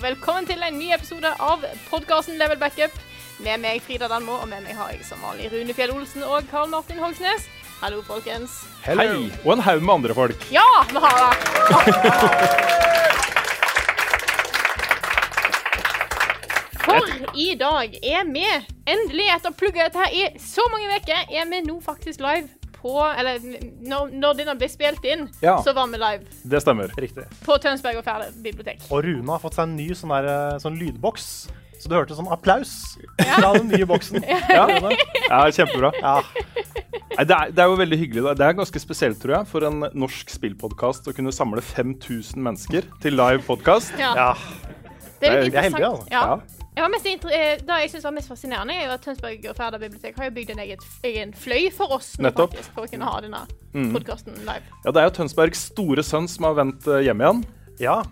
Og velkommen til en ny episode av podkasten Level Backup. Med meg Frida Danmo, og med meg har jeg som vanlig Rune Fjell Olsen og Karl Martin Hogsnes. Hallo, folkens. Hei! Og en haug med andre folk. Ja, vi har det! For i dag er vi endelig, etter å ha plugga dette her i så mange uker, er vi nå faktisk live på Eller når, når denne ble spilt inn, Ja. så var vi live Det stemmer. Riktig. på Tønsberg og Færder bibliotek. Og Rune har fått seg en ny sånn, der, eh, sånn lydboks. Så du hørte sånn applaus fra den nye boksen. Ja, ja kjempebra. Ja. Nei, det, er, det er jo veldig hyggelig. da. Det er ganske spesielt, tror jeg, for en norsk spillpodkast å kunne samle 5000 mennesker til live podkast. Ja. ja. Det er Det er- det er heldig, altså. Ja. Eh, det jeg syns var mest fascinerende, er jo at Tønsberg og Færder bibliotek har jo bygd en eget, egen fløy for oss nå, Nettopp. faktisk, for å kunne ha denne Mm. podkasten live. Ja, Det er jo Tønsbergs store sønn som har vendt eh, hjem igjen. ja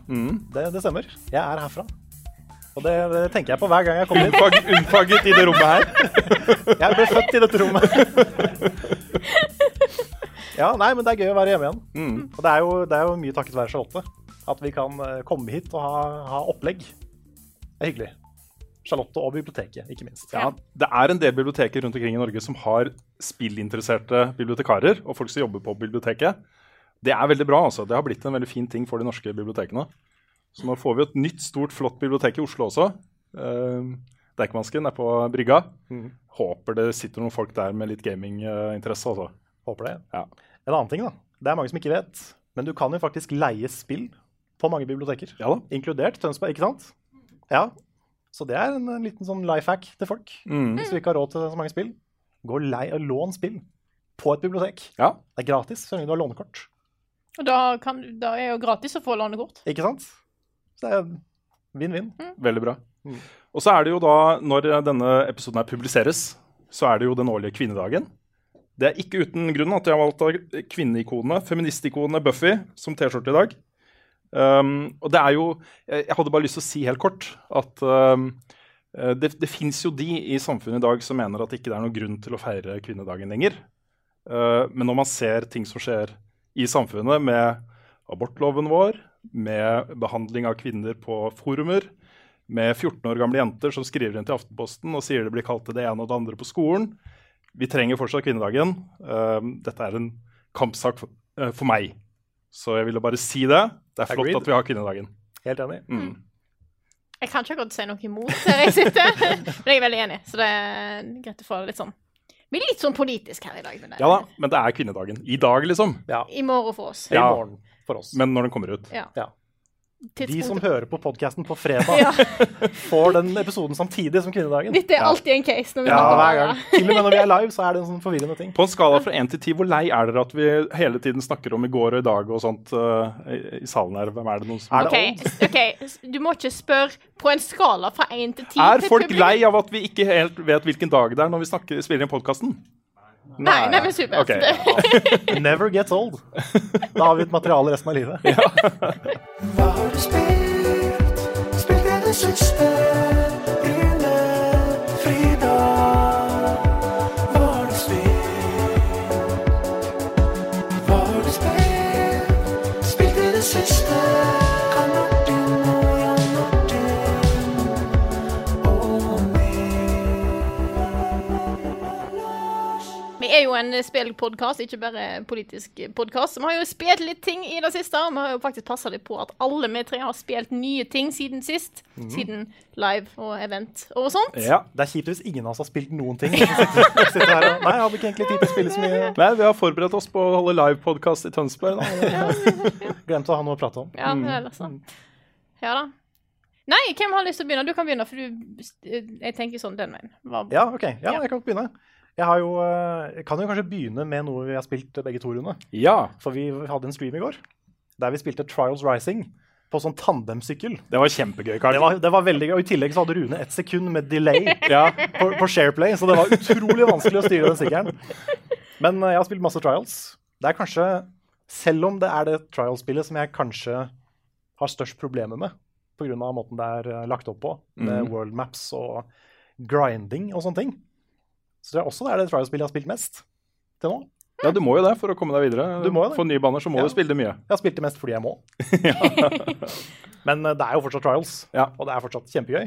det, det stemmer. Jeg er herfra. Og det, det tenker jeg på hver gang jeg kommer hit. Unnfag, unnfanget i det rommet her. Jeg ble født i dette rommet. Ja, nei, men det er gøy å være hjemme igjen. Mm. Og det er, jo, det er jo mye takket være Charlotte at vi kan eh, komme hit og ha, ha opplegg. Det er hyggelig. Charlotte og biblioteket, ikke minst. Ja, Det er en del biblioteker rundt omkring i Norge som har spillinteresserte bibliotekarer og folk som jobber på biblioteket. Det er veldig bra. altså. Det har blitt en veldig fin ting for de norske bibliotekene. Så nå får vi et nytt, stort, flott bibliotek i Oslo også. Uh, Deichmansken er på brygga. Mhm. Håper det sitter noen folk der med litt gaminginteresse. altså. Håper det. Ja. En annen ting, da. Det er mange som ikke vet. Men du kan jo faktisk leie spill på mange biblioteker. Ja da. Inkludert Tønsberg, ikke sant? Ja. Så det er en, en liten sånn life hack til folk. Mm. Hvis du ikke har råd til så mange spill, gå lei og lån spill på et bibliotek. Ja. Det er gratis så lenge du har lånekort. Og da, kan, da er jo gratis å få lånekort. Ikke sant? Så det er vinn-vinn. Veldig bra. Mm. Og så er det jo da, når denne episoden her publiseres, så er det jo den årlige kvinnedagen. Det er ikke uten grunn at jeg har valgt kvinneikonet, feministikonet Buffy, som T-skjorte i dag. Um, og det er jo Jeg hadde bare lyst til å si helt kort at um, det, det fins jo de i samfunnet i dag som mener at det ikke er noen grunn til å feire kvinnedagen lenger. Uh, men når man ser ting som skjer i samfunnet med abortloven vår, med behandling av kvinner på forumer, med 14 år gamle jenter som skriver inn til Aftenposten og sier det blir kalt det ene og det andre på skolen. Vi trenger fortsatt kvinnedagen. Uh, dette er en kampsak for, uh, for meg. Så jeg ville bare si det. Det er flott Agreed. at vi har kvinnedagen. Helt enig. Mm. Jeg kan ikke akkurat si noe imot der jeg sitter, men jeg er veldig enig. Så det er greit å få det litt sånn Vi er litt sånn politisk her i dag. Men det, Ja da, men det er kvinnedagen. I dag, liksom. Ja. I morgen for oss. I morgen for oss. Men når den kommer ut. Ja. Ja. De som hører på podkasten på fredag, Ja. får den episoden samtidig som kvinnedagen. Dette er Ja. alltid en case når vi Ja, hver gang. Til og med når vi er live, så er det en sånn forvirrende ting. På en skala fra 1 til 10, hvor lei er dere at vi hele tiden snakker om i går og i dag og sånt uh, i, i salen her? Hvem er det noen som Er det OK, ok, du må ikke spørre på en skala fra 1 til 10. Er folk lei av at vi ikke helt vet hvilken dag det er når vi snakker, spiller inn podkasten? Nei, nei, men supert. Okay. Never gets old. Da har vi et materiale resten av livet. Hva har du spilt? Spilt i det siste? En spillpodkast, ikke bare politisk podkast. Vi har jo spilt litt ting i det siste. og Vi har jo faktisk passa litt på at alle vi tre har spilt nye ting siden sist. Siden live og event og sånt. Ja. Det er kjipt hvis ingen av oss har spilt noen ting. Sitter, sitter her og, Nei, jeg hadde ikke egentlig tid til å spille så mye. Nei, vi har forberedt oss på å holde livepodkast i Tønsberg. Da. Glemte å ha noe å prate om. Ja, det er altså. ja da. Nei, hvem har lyst til å begynne? Du kan begynne, for du Jeg tenker sånn den veien. Hva- Ja, OK. Ja, Ja. jeg kan begynne. Jeg har jo, eh, jeg kan jo kanskje begynne med noe vi har spilt begge to, Rune. Ja, For vi hadde en stream i går der vi spilte Trials Rising på sånn tandemsykkel. det var kjempegøy, Karl. Det var, det var veldig gøy. Og I tillegg så hadde Rune ett sekund med delay Ja. på, på Shareplay, så det var utrolig vanskelig å styre den sykkelen. Men eh, jeg har spilt masse Trials. Det er kanskje, selv om det er det Trials-spillet som jeg kanskje har størst problemer med pga. måten det er eh, lagt opp på, med mm. world maps og grinding og sånne ting. Så det er også det er det Trials-spillet jeg har spilt mest til nå. ja, du må jo det for å komme deg videre. Du må jo det. For nye baner så må Ja. du spille det mye. Jeg har spilt det mest fordi jeg må. Men eh, det er jo fortsatt Trials, Ja. og det er fortsatt kjempegøy.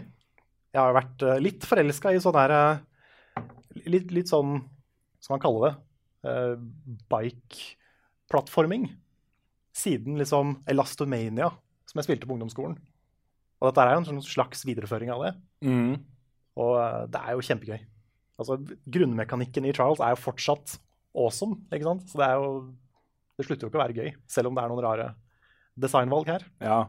Jeg har vært eh, litt forelska i sånn her eh, litt, litt sånn Skal man kalle det? uh, Bike-plattforming. Siden liksom Elastomania, som jeg spilte på ungdomsskolen. Og dette er jo en slags videreføring av det. Mm. Og det er jo kjempegøy. Altså, grunnmekanikken i Trials er jo fortsatt awesome, ikke sant? Så det jo Det slutter jo ikke å være gøy, selv om det er noen rare designvalg her. Ja.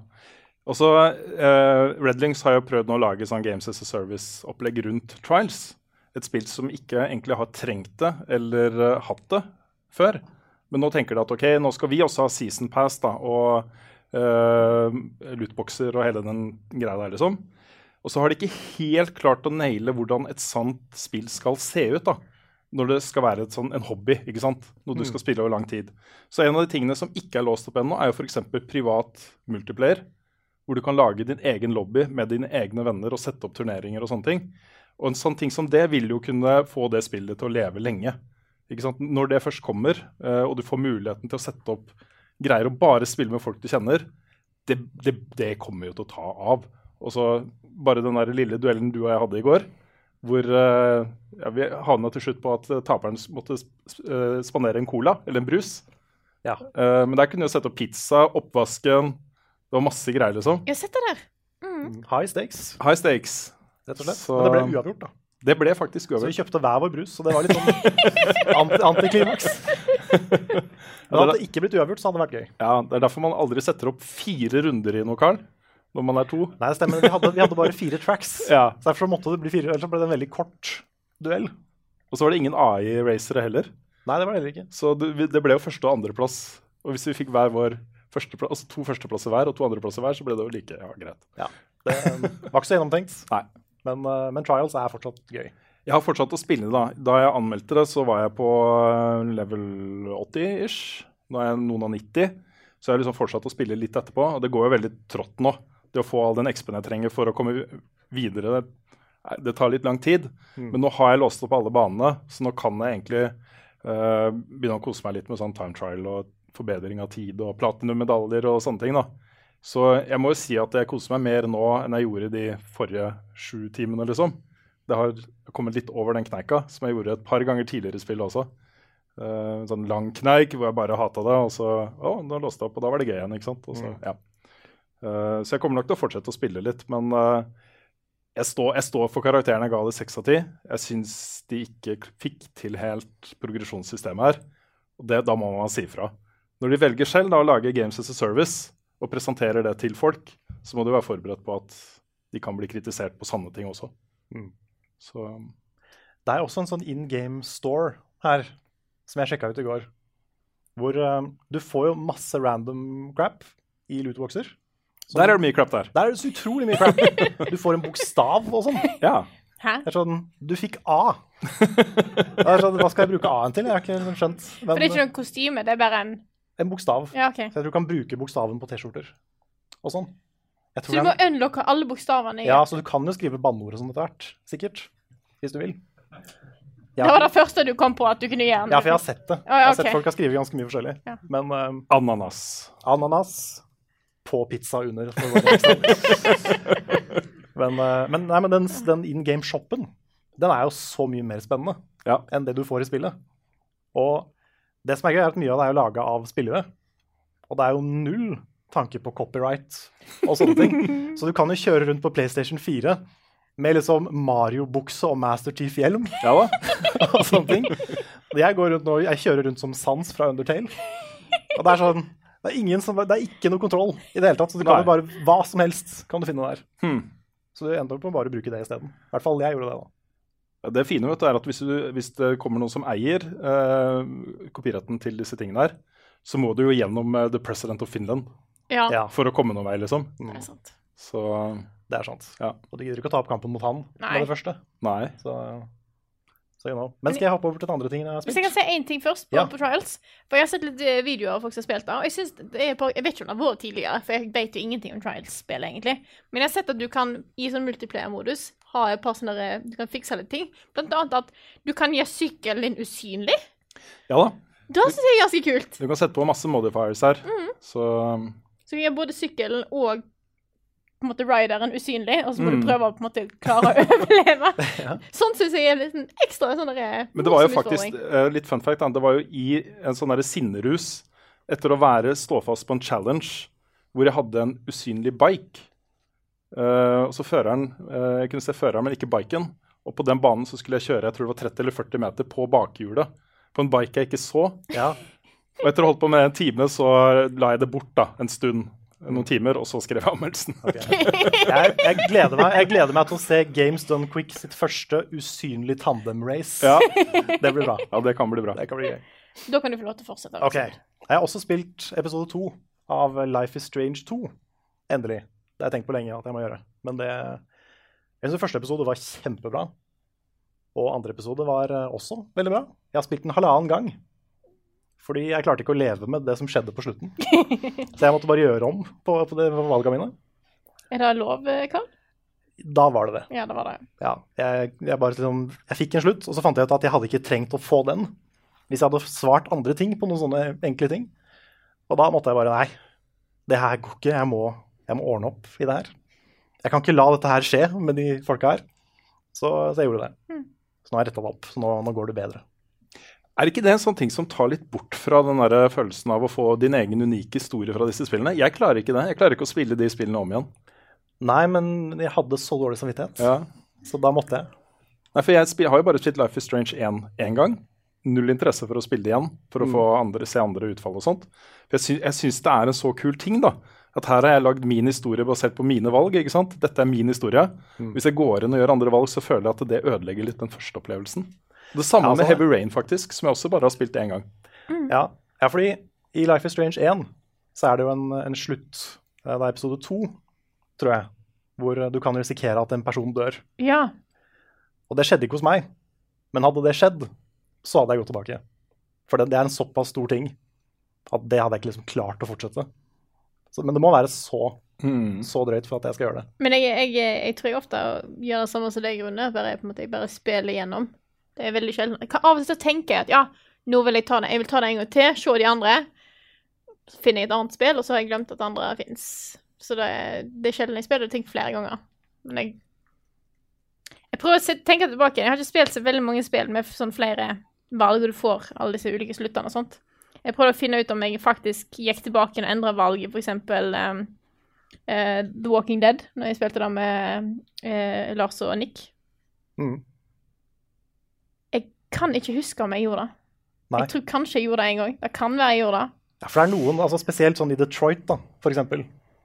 Og så eh, Redlings har jo prøvd å lage sånn Games as a Service-opplegg rundt Trials. Et spill som ikke egentlig har trengt det eller uh, hatt det før. Men nå tenker de at ok, nå skal vi også ha season pass da, og uh, lootboxer og hele den greia der, liksom. Og så har de ikke helt klart å naile hvordan et sant spill skal se ut. da. Når det skal være et sånn, en hobby, ikke sant? noe du skal spille over lang tid. Så en av de tingene som ikke er låst opp ennå, er jo f.eks. privat multiplayer. Hvor du kan lage din egen lobby med dine egne venner og sette opp turneringer og sånne ting. Og en sånn ting som det vil jo kunne få det spillet til å leve lenge. Ikke sant? Når det først kommer, eh, og du får muligheten til å sette opp greier og bare spille med folk du kjenner, det, det, det kommer jo til å ta av. Og så bare den der lille duellen du og jeg hadde i går, hvor eh, ja, vi havna til slutt på at eh, taperen måtte eh, spandere en cola, eller en brus. Ja. Eh, men der kunne du sette opp pizza, oppvasken Det var masse greier, liksom. Jeg sitter der. High stakes, High stakes. rett og slett. Så- Men det ble uavgjort, da. Det ble faktisk uavgjort. Så vi kjøpte hver vår brus, så det var litt sånn anti antiklimaks. Men hadde det ikke blitt uavgjort, så hadde det vært gøy. Ja, Det er derfor man aldri setter opp fire runder i noe, Carl. Når man er to. Nei, det stemmer. Vi hadde, vi hadde bare fire tracks. Ja. Så derfor måtte det bli fire, ellers så ble det en veldig kort duell. Og så var det ingen AI-racere heller. Nei, det var det heller ikke. Så det, det ble jo første- og andreplass. Og hvis vi fikk hver vår førsteplass, altså to førsteplasser hver og to andreplasser hver, så ble det jo like ja, greit. Ja, Det um, var ikke så gjennomtenkt. Nei. Men, uh, men Trials er fortsatt gøy. Jeg har fortsatt å spille, da. Da jeg anmeldte det, så var jeg på eh, level 80-ish. Nå er jeg noen av 90. Så jeg har liksom fortsatt å spille litt etterpå. Og det går jo veldig trått nå. Det å få all den XP-en jeg trenger for å komme videre, det, det tar litt lang tid. Men nå har jeg låst opp alle banene, så nå kan jeg egentlig uh, begynne å kose meg litt med sånn time trial og forbedring av tid og platinummedaljer og sånne ting. da. Så jeg må jo si at jeg koser meg mer nå enn jeg gjorde de forrige sju timene, liksom. Det har kommet litt over den kneika, som jeg gjorde et par ganger tidligere i spillet også. Uh, sånn lang kneik hvor jeg bare hata det, og så Å, da låste jeg opp, og da var det gøy igjen, ikke sant. Og så, ja. Eh, så jeg kommer nok til å fortsette å spille litt, men uh, jeg, står, jeg står for karakteren jeg ga det seks av ti. Jeg syns de ikke fikk til helt progresjonssystemet her. Og det, da må man si fra. Når de velger selv da, å lage Games as a Service og presenterer det til folk, så må du være forberedt på at de kan bli kritisert på sanne ting også. Så Det er også en sånn in game store her, som jeg sjekka ut i går. Hvor uh, du får jo masse random crap i lootboxer. Så der er det mye crap der. Der er det så utrolig mye crap. Du får en bokstav og sånn. Ja. Hæ? Det er sånn Du fikk A. Det er sånn, Hva skal jeg bruke A-en til? Jeg har ikke liksom skjønt. For det er ikke noe kostyme, det er bare en En bokstav. Ja, OK. Så jeg tror du kan bruke bokstaven på T-skjorter og sånn. Jeg tror Så du må den... unlocke alle bokstavene i Ja, så du kan jo skrive banneord og sånn etter hvert. Sikkert. Hvis du vil. Ja, Det var det første du kom på at du kunne gjøre. ja, for jeg har sett det. Ja, Jeg har sett folk har skrevet ganske mye forskjellig. Ja. Men um, Ananas. ananas på pizza under. Men uh, men, nei, men den, den in game-shoppen, den er jo så mye mer spennende Ja. enn det du får i spillet. Og det som er gøy, er at mye av det er laga av spillere. Og det er jo null tanke på copyright og sånne ting. Så du kan jo kjøre rundt på PlayStation 4 med liksom Mario-bukse og Master Chief-hjelm Ja og sånne ting. Jeg, går rundt nå, jeg kjører rundt som Sans fra Undertale. Og det er sånn Det er, ingen som, det er ikke noe kontroll i det hele tatt. Så du kan jo bare hva som helst kan du finne der. Hmm. Så du ender opp med å bare bruke det isteden. I hvert fall jeg gjorde det, da. Det fine vet du, er at hvis, du, hvis det kommer noen som eier eh, kopiretten til disse tingene her, så må du jo gjennom eh, The President of Finland Ja, Ja, for å komme noen vei, liksom. det er sant. Så det er sant. Ja. Og du gidder ikke å ta opp kampen mot han Nei. med det første. nei. Så, så you know. Men skal jeg hoppe over til den andre tingen jeg har Hvis jeg kan spilt? si én ting først på, Ja. på Trials For jeg har sett litt eh, videoer av folk som har spilt det. Og jeg, det er på, jeg vet ikke om det har vært tidligere, for jeg vet jo ingenting om Trials-spill, egentlig. Men jeg har sett at du kan i sånn multiplayer-modus ha et par sånne der- Du kan fikse litt ting. Blant annet at du kan gjøre sykkelen din usynlig. Ja da. Det syns jeg er ganske kult. Du kan sette på masse modifiers her. Så Så du gjør både sykkelen og på en måte rideren usynlig, og så må Mm. du prøve å på en måte klare å overleve. Sånn syns jeg er litt sånn ekstra sånn der, Men det var jo faktisk eh, litt fun fact, da. Det var jo i en sånn sinnerus etter å være ståfast på en challenge hvor jeg hadde en usynlig bike. Uh, og så føreren uh, Jeg kunne se føreren, men ikke biken. Og på den banen så skulle jeg kjøre jeg tror det var 30 eller 40 meter på bakhjulet på en bike jeg ikke så. Ja. Og etter å ha holdt på med en time, så la jeg det bort da, en stund. Noen timer, og så skrev jeg anmeldelsen. Jeg, jeg, gleder meg, jeg gleder meg til å se Games Done Quick sitt første usynlig tandem-race. Ja, Det blir bra. ja, det kan bli bra. Det kan bli gøy. Da kan du få lov til å fortsette. Ok. Jeg har også spilt episode to av Life is Strange 2. Endelig. Det har jeg tenkt på lenge at jeg må gjøre. Men det Jeg synes første episode var kjempebra. Og andre episode var eh, også veldig bra. Jeg har spilt den halvannen gang. Fordi jeg klarte ikke å leve med det som skjedde på slutten. Så jeg måtte bare gjøre om på, på det valgene mine. Er det lov, eh, Karl? Da var det det. Ja, det var det. Ja, jeg, jeg, bare, liksom, jeg fikk en slutt, og så fant jeg ut at jeg hadde ikke trengt å få den hvis jeg hadde svart andre ting på noen sånne enkle ting. Og da måtte jeg bare Nei, det her går ikke. Jeg må, jeg må ordne opp i det her. Jeg kan ikke la dette her skje med de folka her. Så, så jeg gjorde det. Så nå har jeg retta det opp. Så nå, nå går det bedre. Er ikke det en sånn ting som tar litt bort fra den der følelsen av å få din egen unike historie fra disse spillene? Jeg klarer ikke det. Jeg klarer ikke å spille de spillene om igjen. Nei, men jeg hadde så dårlig samvittighet, Ja. så da måtte jeg. Nei, for jeg har jo bare spilt Life is Strange 1 én gang. Null interesse for å spille det igjen, for å få andre, se andre utfall og sånt. For jeg, sy jeg syns det er en så kul ting, da. At her har jeg lagd min historie basert på mine valg. ikke sant? Dette er min historie. Hvis jeg går inn og gjør andre valg, så føler jeg at det ødelegger litt den første opplevelsen. Det samme Ja, altså, med Heavy Rain, faktisk, som jeg også bare har spilt én gang. Ja, ja fordi i Life is Strange 1 så er det jo en, en slutt eh, Det er episode to, tror jeg, hvor eh, du kan risikere at en person dør. Ja. Og det skjedde ikke hos meg. Men hadde det skjedd, så hadde jeg gått tilbake. For det, det er en såpass stor ting at det hadde jeg ikke liksom klart å fortsette. Så, men det må være så, så drøyt for at jeg skal gjøre det. Men jeg, jeg, jeg tror jeg ofte gjør det samme som deg, Rune. Bare, på en måte, jeg bare spiller igjennom. Det er veldig sjelden. Av og til tenker jeg at ja, nå vil jeg ta det, jeg vil ta det en gang til, se de andre. Så finner jeg et annet spill, og så har jeg glemt at andre fins. Så det, er- det er sjelden jeg spiller ting flere ganger. Men jeg Jeg prøver å tenke tilbake. Jeg har ikke spilt så veldig mange spill med sånn flere valg, og du får alle disse ulike sluttene og sånt. Jeg prøvde å finne ut om jeg faktisk gikk tilbake og endra valget, eksempel um, uh, The Walking Dead, når jeg spilte det med uh, Lars og Nick. Mm. Kan ikke huske om jeg gjorde det. Nei. Jeg tror kanskje jeg gjorde det en gang. Det kan være jeg gjorde det. Ja, for det er noen, altså spesielt sånn i Detroit, da, for eksempel,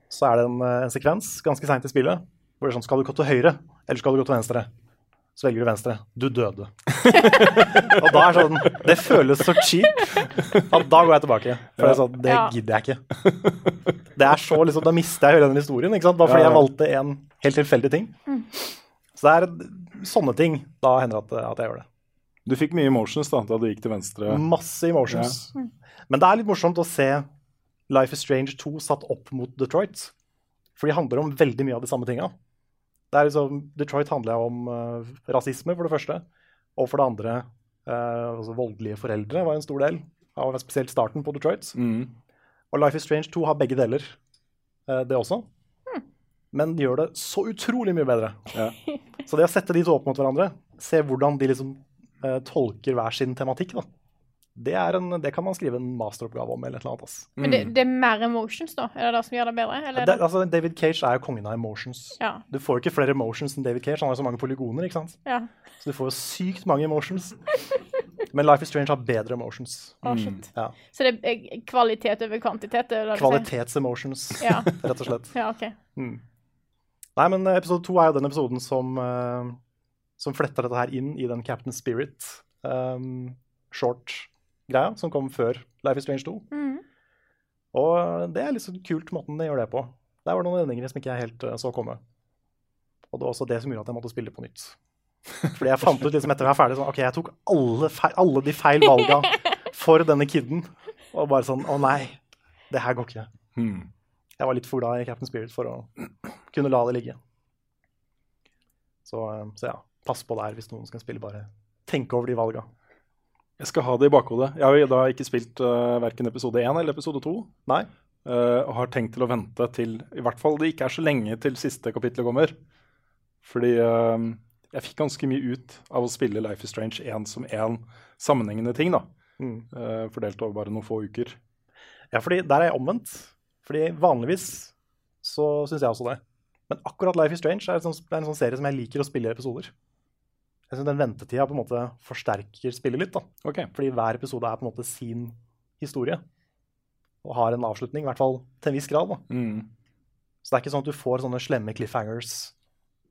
så er det en, eh, en sekvens ganske seint i spillet hvor det er sånn Skal du gå til høyre, eller skal du gå til venstre? Så velger du venstre. Du døde. og da er sånn Det føles så cheap at da går jeg tilbake. For det er sånn, det Ja. gidder jeg ikke. Det er så liksom, Da mister jeg hele den historien, ikke sant? bare fordi Ja, ja. jeg valgte en helt tilfeldig ting. Så det er sånne ting da hender at, at jeg gjør det. Du fikk mye emotions da, da du gikk til venstre. Masse emotions. Men det er litt morsomt å se Life is Strange 2 satt opp mot Detroit. For de handler om veldig mye av de samme tinga. Er liksom, Detroit handler om uh, rasisme, for det første. Og for det andre uh, altså voldelige foreldre var en stor del av spesielt starten på Detroit. Mm. Og Life is Strange 2 har begge deler, uh, det også. Men de gjør det så utrolig mye bedre. Ja. Så det å sette de to opp mot hverandre, se hvordan de liksom tolker hver sin tematikk, da. Det, er en, det kan man skrive en masteroppgave om, eller et eller annet. Altså. Men det, det er mer emotions, da? Er det det som gjør det bedre? Eller er Det, altså, David Cage er jo kongen av emotions. Ja. Du får jo ikke flere emotions enn David Cage. Han har jo så mange polygoner. ikke sant? ja. Så du får jo sykt mange emotions. Men Life is Strange har bedre emotions. Oh. Ja. Så det er kvalitet over kvantitet? Kvalitets-emotions, Ja. rett og slett. ja, OK. Nei, men eh, episode to er jo den episoden som, eh, som fletter dette her inn i den Captain Spirit um, short-greia som kom før Life is Strange 2. Mm. Og det er litt så kult måten de gjør det på. Der var det noen endringer som ikke jeg helt eh, så komme. Og det var også det som gjorde at jeg måtte spille på nytt. Fordi jeg fant ut liksom etter å være ferdig sånn OK, jeg tok alle, feil, alle de feil valga for denne kiden. Og bare sånn Å nei, det her går ikke. Hmm. Jeg var litt for glad i Captain Spirit for å kunne la det ligge. Så, eh, så ja, pass på der hvis noen skal spille, bare tenke over de valga. Jeg skal ha det i bakhodet. Jeg har jo da ikke spilt uh, verken episode 1 eller episode 2. Nei? Uh, og har tenkt til å vente til i hvert fall det ikke er så lenge til siste kapittel kommer. Fordi uh, jeg fikk ganske mye ut av å spille Life is Strange 1 som én sammenhengende ting. da. Mm. Uh, fordelt over bare noen få uker. Ja, fordi der er jeg omvendt. Fordi vanligvis så syns jeg også det. Men akkurat Life is Strange er en, sånn, er en sånn serie som jeg liker å spille i episoder. Jeg synes Den ventetida på en måte forsterker spillet litt. da. Okay. Fordi hver episode er på en måte sin historie. Og har en avslutning, i hvert fall til en viss grad. da. Mm. Så det er ikke sånn at du får sånne slemme cliffhangers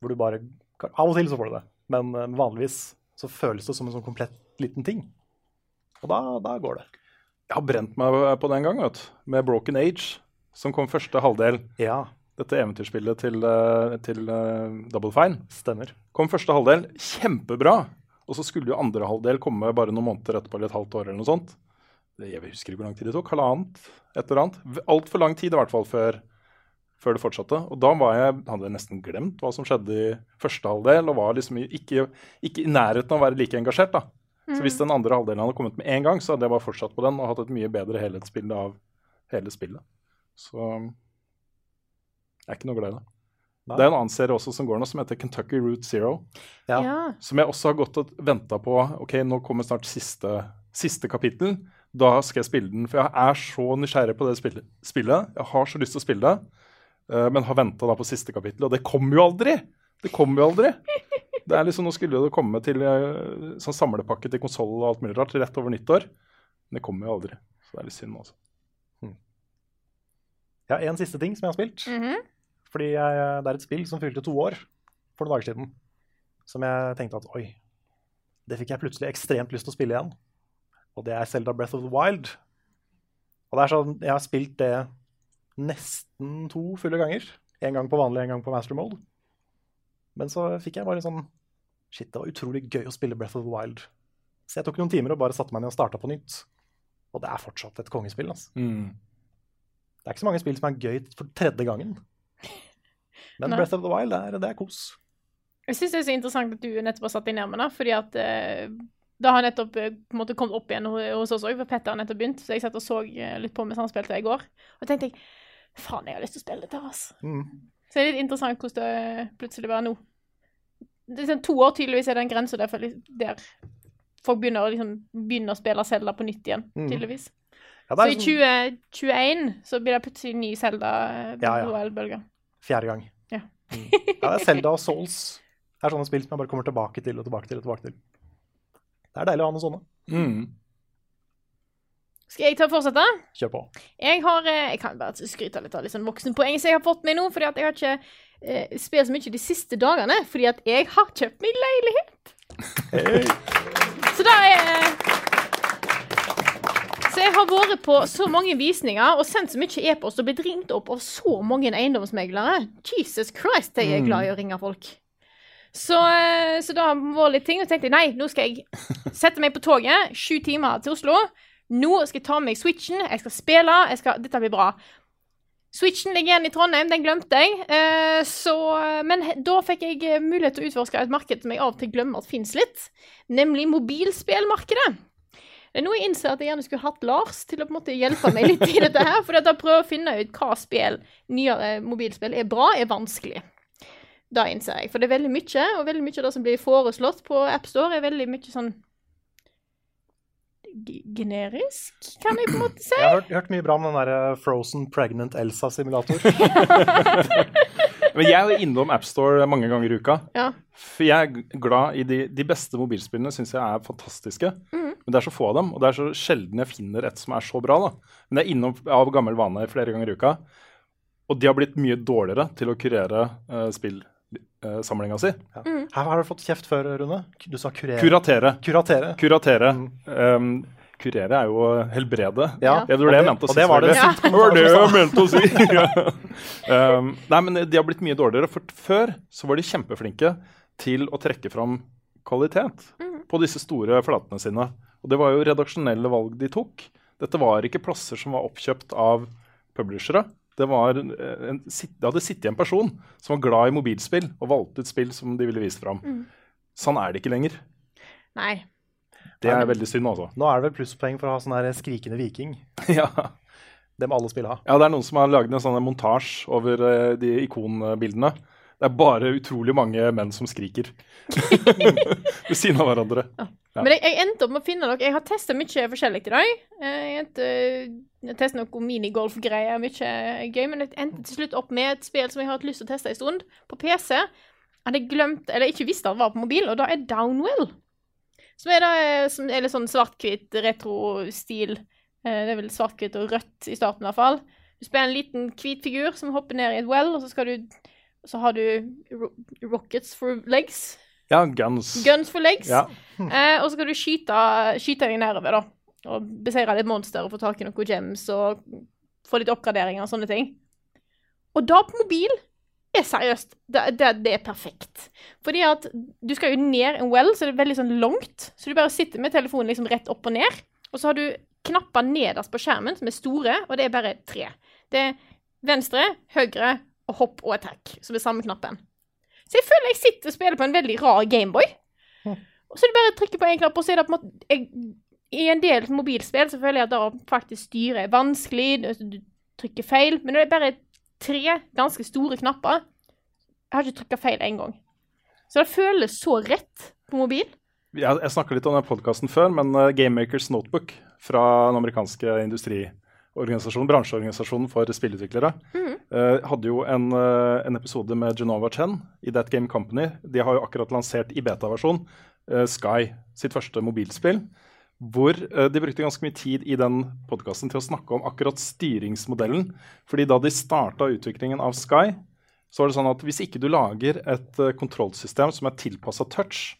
hvor du bare Av og til så får du det, men eh, vanligvis så føles det som en sånn komplett liten ting. Og da, da går det. Jeg har brent meg på det en gang, vet du. Med Broken Age, som kom første halvdel. Ja, Dette eventyrspillet til, eh, til eh, Double Fine. stemmer. Kom første halvdel, kjempebra. Og så skulle jo andre halvdel komme bare noen måneder etterpå, eller et halvt år eller noe sånt. Jeg husker ikke hvor lang tid det tok. Halvannet, et eller annet. Altfor lang tid i hvert fall før, før det fortsatte. Og da var jeg, hadde jeg nesten glemt hva som skjedde i første halvdel, og var liksom ikke, ikke i nærheten av å være like engasjert. da. Så hvis den andre halvdelen hadde kommet med en gang, så hadde jeg bare fortsatt på den og hatt et mye bedre helhetsbilde av hele spillet. Så jeg er ikke noe glad i det. Det er en annen serie også som går nå, som heter Kentucky Route Zero. Ja. Ja. Som jeg også har gått og venta på. Ok, nå kommer snart siste, siste kapittel. Da skal jeg spille den. For jeg er så nysgjerrig på det spillet. Jeg har så lyst til å spille det, eh, men har venta på siste kapittel. Og det kommer jo aldri! Det kommer jo aldri! Det er liksom, Nå skulle det komme til eh, sånn samlepakke til konsoll og alt mulig rart rett over nyttår. Men det kommer jo aldri. Så det er litt synd, altså. Ja, En siste ting som jeg har spilt. Mhm. Fordi jeg, det er et spill som fylte to år for noen dager siden. Som jeg tenkte at oi, det fikk jeg plutselig ekstremt lyst til å spille igjen. Og det er Zelda Breath of the Wild. Og det er sånn, Jeg har spilt det nesten to fulle ganger. En gang på vanlig, en gang på master mode. Men så fikk jeg bare sånn Shit, det var utrolig gøy å spille Breath of the Wild. Så jeg tok noen timer og bare satte meg ned og starta på nytt. Og det er fortsatt et kongespill. altså. Det er ikke så mange spill som er gøy for tredje gangen. Men Nei. Breath of the Wild, det er, det er kos. Jeg syns det er så interessant at du nettopp har satt deg ned med det, fordi at eh, det har nettopp eh, på en måte kommet opp igjen hos oss òg, for Petter har nettopp begynt. Så jeg satt og så eh, litt på mens han spilte i går. Og tenkte jeg faen, jeg har lyst til å spille dette, altså. Mm. Så det er litt interessant hvordan det plutselig var nå. Det er sånn To år tydeligvis er det en grense der, der folk begynner å, liksom, begynner å spille Zelda på nytt igjen, Mm. tydeligvis. Ja, Så i er sånn 2021 så blir det plutselig ny Zelda eh, Ja, ja. Fjerde gang. Ja. Mm. det er Zelda og Souls. Det er sånne spill som jeg bare kommer tilbake til og tilbake til. og tilbake til. Det er deilig å ha noen sånne. Mm. Skal jeg ta og fortsette? Kjør på. Jeg har eh, Jeg kan bare skryte litt av litt sånn voksenpoeng som jeg har fått meg nå, fordi at jeg har ikke eh, spilt så mye de siste dagene, fordi at jeg har kjøpt meg leilighet. Så da er Så jeg har vært på så mange visninger og sendt så mye e-post og blitt ringt opp av så mange eiendomsmeglere. Jesus Christ, jeg er glad i å ringe folk. Så, eh, så da var litt ting, og tenkte jeg nei, nå skal jeg sette meg på toget, sju timer til Oslo. Nå skal jeg ta med meg Switchen, jeg skal spille, jeg skal, dette blir bra. Switchen ligger igjen i Trondheim, den glemte jeg. Eh, så, men da fikk jeg mulighet til å utforske et marked som jeg av og til glemmer at fins litt, nemlig mobilspillmarkedet. Det er noe jeg innser at jeg gjerne skulle hatt Lars til å på en måte hjelpe meg litt i dette her. For at jeg å finne ut hva spill, nyere mobilspill er bra, er vanskelig. Da innser jeg. For det er veldig mye, og veldig mye av det som blir foreslått på AppStore, er veldig mye sånn generisk, kan jeg på en måte si. Jeg har hørt, hørt mye bra om den der eh, Frozen Pregnant Elsa-simulator. Men jeg er jo innom AppStore mange ganger i uka. Ja. For jeg er glad i de, de beste mobilspillene, syns jeg er fantastiske. Mhm. Men det er så få av dem, og det er så sjelden jeg finner et som er så bra. da. Men jeg er innom av gammel vane flere ganger i uka. Og de har blitt mye dårligere til å kurere uh, spillsamlinga si. Her har du fått kjeft før, Rune. Du sa kurere. Kuratere. Kuratere. Kuratere. Um, kurere er jo helbrede. Ja. Det var det jeg mente å si. det var det ja. Det var det jeg mente å si. um, nei, men de har blitt mye dårligere. For før så var de kjempeflinke til å trekke fram kvalitet på disse store flatene sine. Og det var jo redaksjonelle valg de tok. Dette var ikke plasser som var oppkjøpt av publishere. Det, var en, en, det hadde sittet en person som var glad i mobilspill og valgte ut spill som de ville vise fram. Sånn er det ikke lenger. Nei. Det er veldig synd, altså. Nå er det vel plusspoeng for å ha sånn her skrikende viking. ja. Det må alle spille ha. Ja, det er noen som har laget en sånn montasje over eh, de ikonbildene. Det er bare utrolig mange menn som skriker ved siden av hverandre. Ja. Men jeg, jeg endte opp med å finne noe. Jeg har testa mye forskjellig i dag. Eh, Jeg endte jeg testet noe minigolf-greier, mye gøy, men jeg endte til slutt opp med et spill som jeg har hatt lyst til å teste en stund, på PC. Hadde jeg glemt, eller ikke visste det var på mobil, og da er Downwell. Som er, da, eh, som er litt sånn svart-hvitt retro-stil. Eh, Det er vel svart-hvitt og rødt i starten, i hvert fall. Du spiller en liten hvit figur som hopper ned i et well, og så du så har du ro rockets for legs. Ja, guns. Guns for legs. Ja. Eh, og så skal du skyte, skyte deg nedover, da. Og beseire litt monster og få tak i noen gems og få litt oppgraderinger og sånne ting. Og da på mobil er seriøst det, det, det er perfekt. Fordi at du skal jo ned en well, så det er veldig sånn langt. Så du bare sitter med telefonen liksom rett opp og ned. Og så har du knapper nederst på skjermen som er store, og det er bare tre. Det er venstre, høyre og hopp og attack, som er samme knappen. Så jeg føler jeg sitter og spiller på en veldig rar Gameboy. Og så er det bare å trykke på en knapp, og så er det på en måte jeg, I en del mobilspill så føler jeg at det å faktisk styre er vanskelig, du- du trykker feil, men det er bare tre ganske store knapper. Jeg har ikke trykka feil én gang. Så det føles så rett på mobil. Jeg, jeg snakka litt om den podkasten før, men uh, Gamemakers Notebook fra den amerikanske industriorganisasjonen, bransjeorganisasjonen for spillutviklere, eh, hadde jo en, uh, en episode med Genova Chen i That Game Company. De har jo akkurat lansert i beta-versjon eh, Sky, sitt første mobilspill. Hvor de brukte ganske mye tid i den podkasten til å snakke om akkurat styringsmodellen. Fordi da de starta utviklingen av Sky, så var det sånn at hvis ikke du lager et kontrollsystem som er tilpassa touch,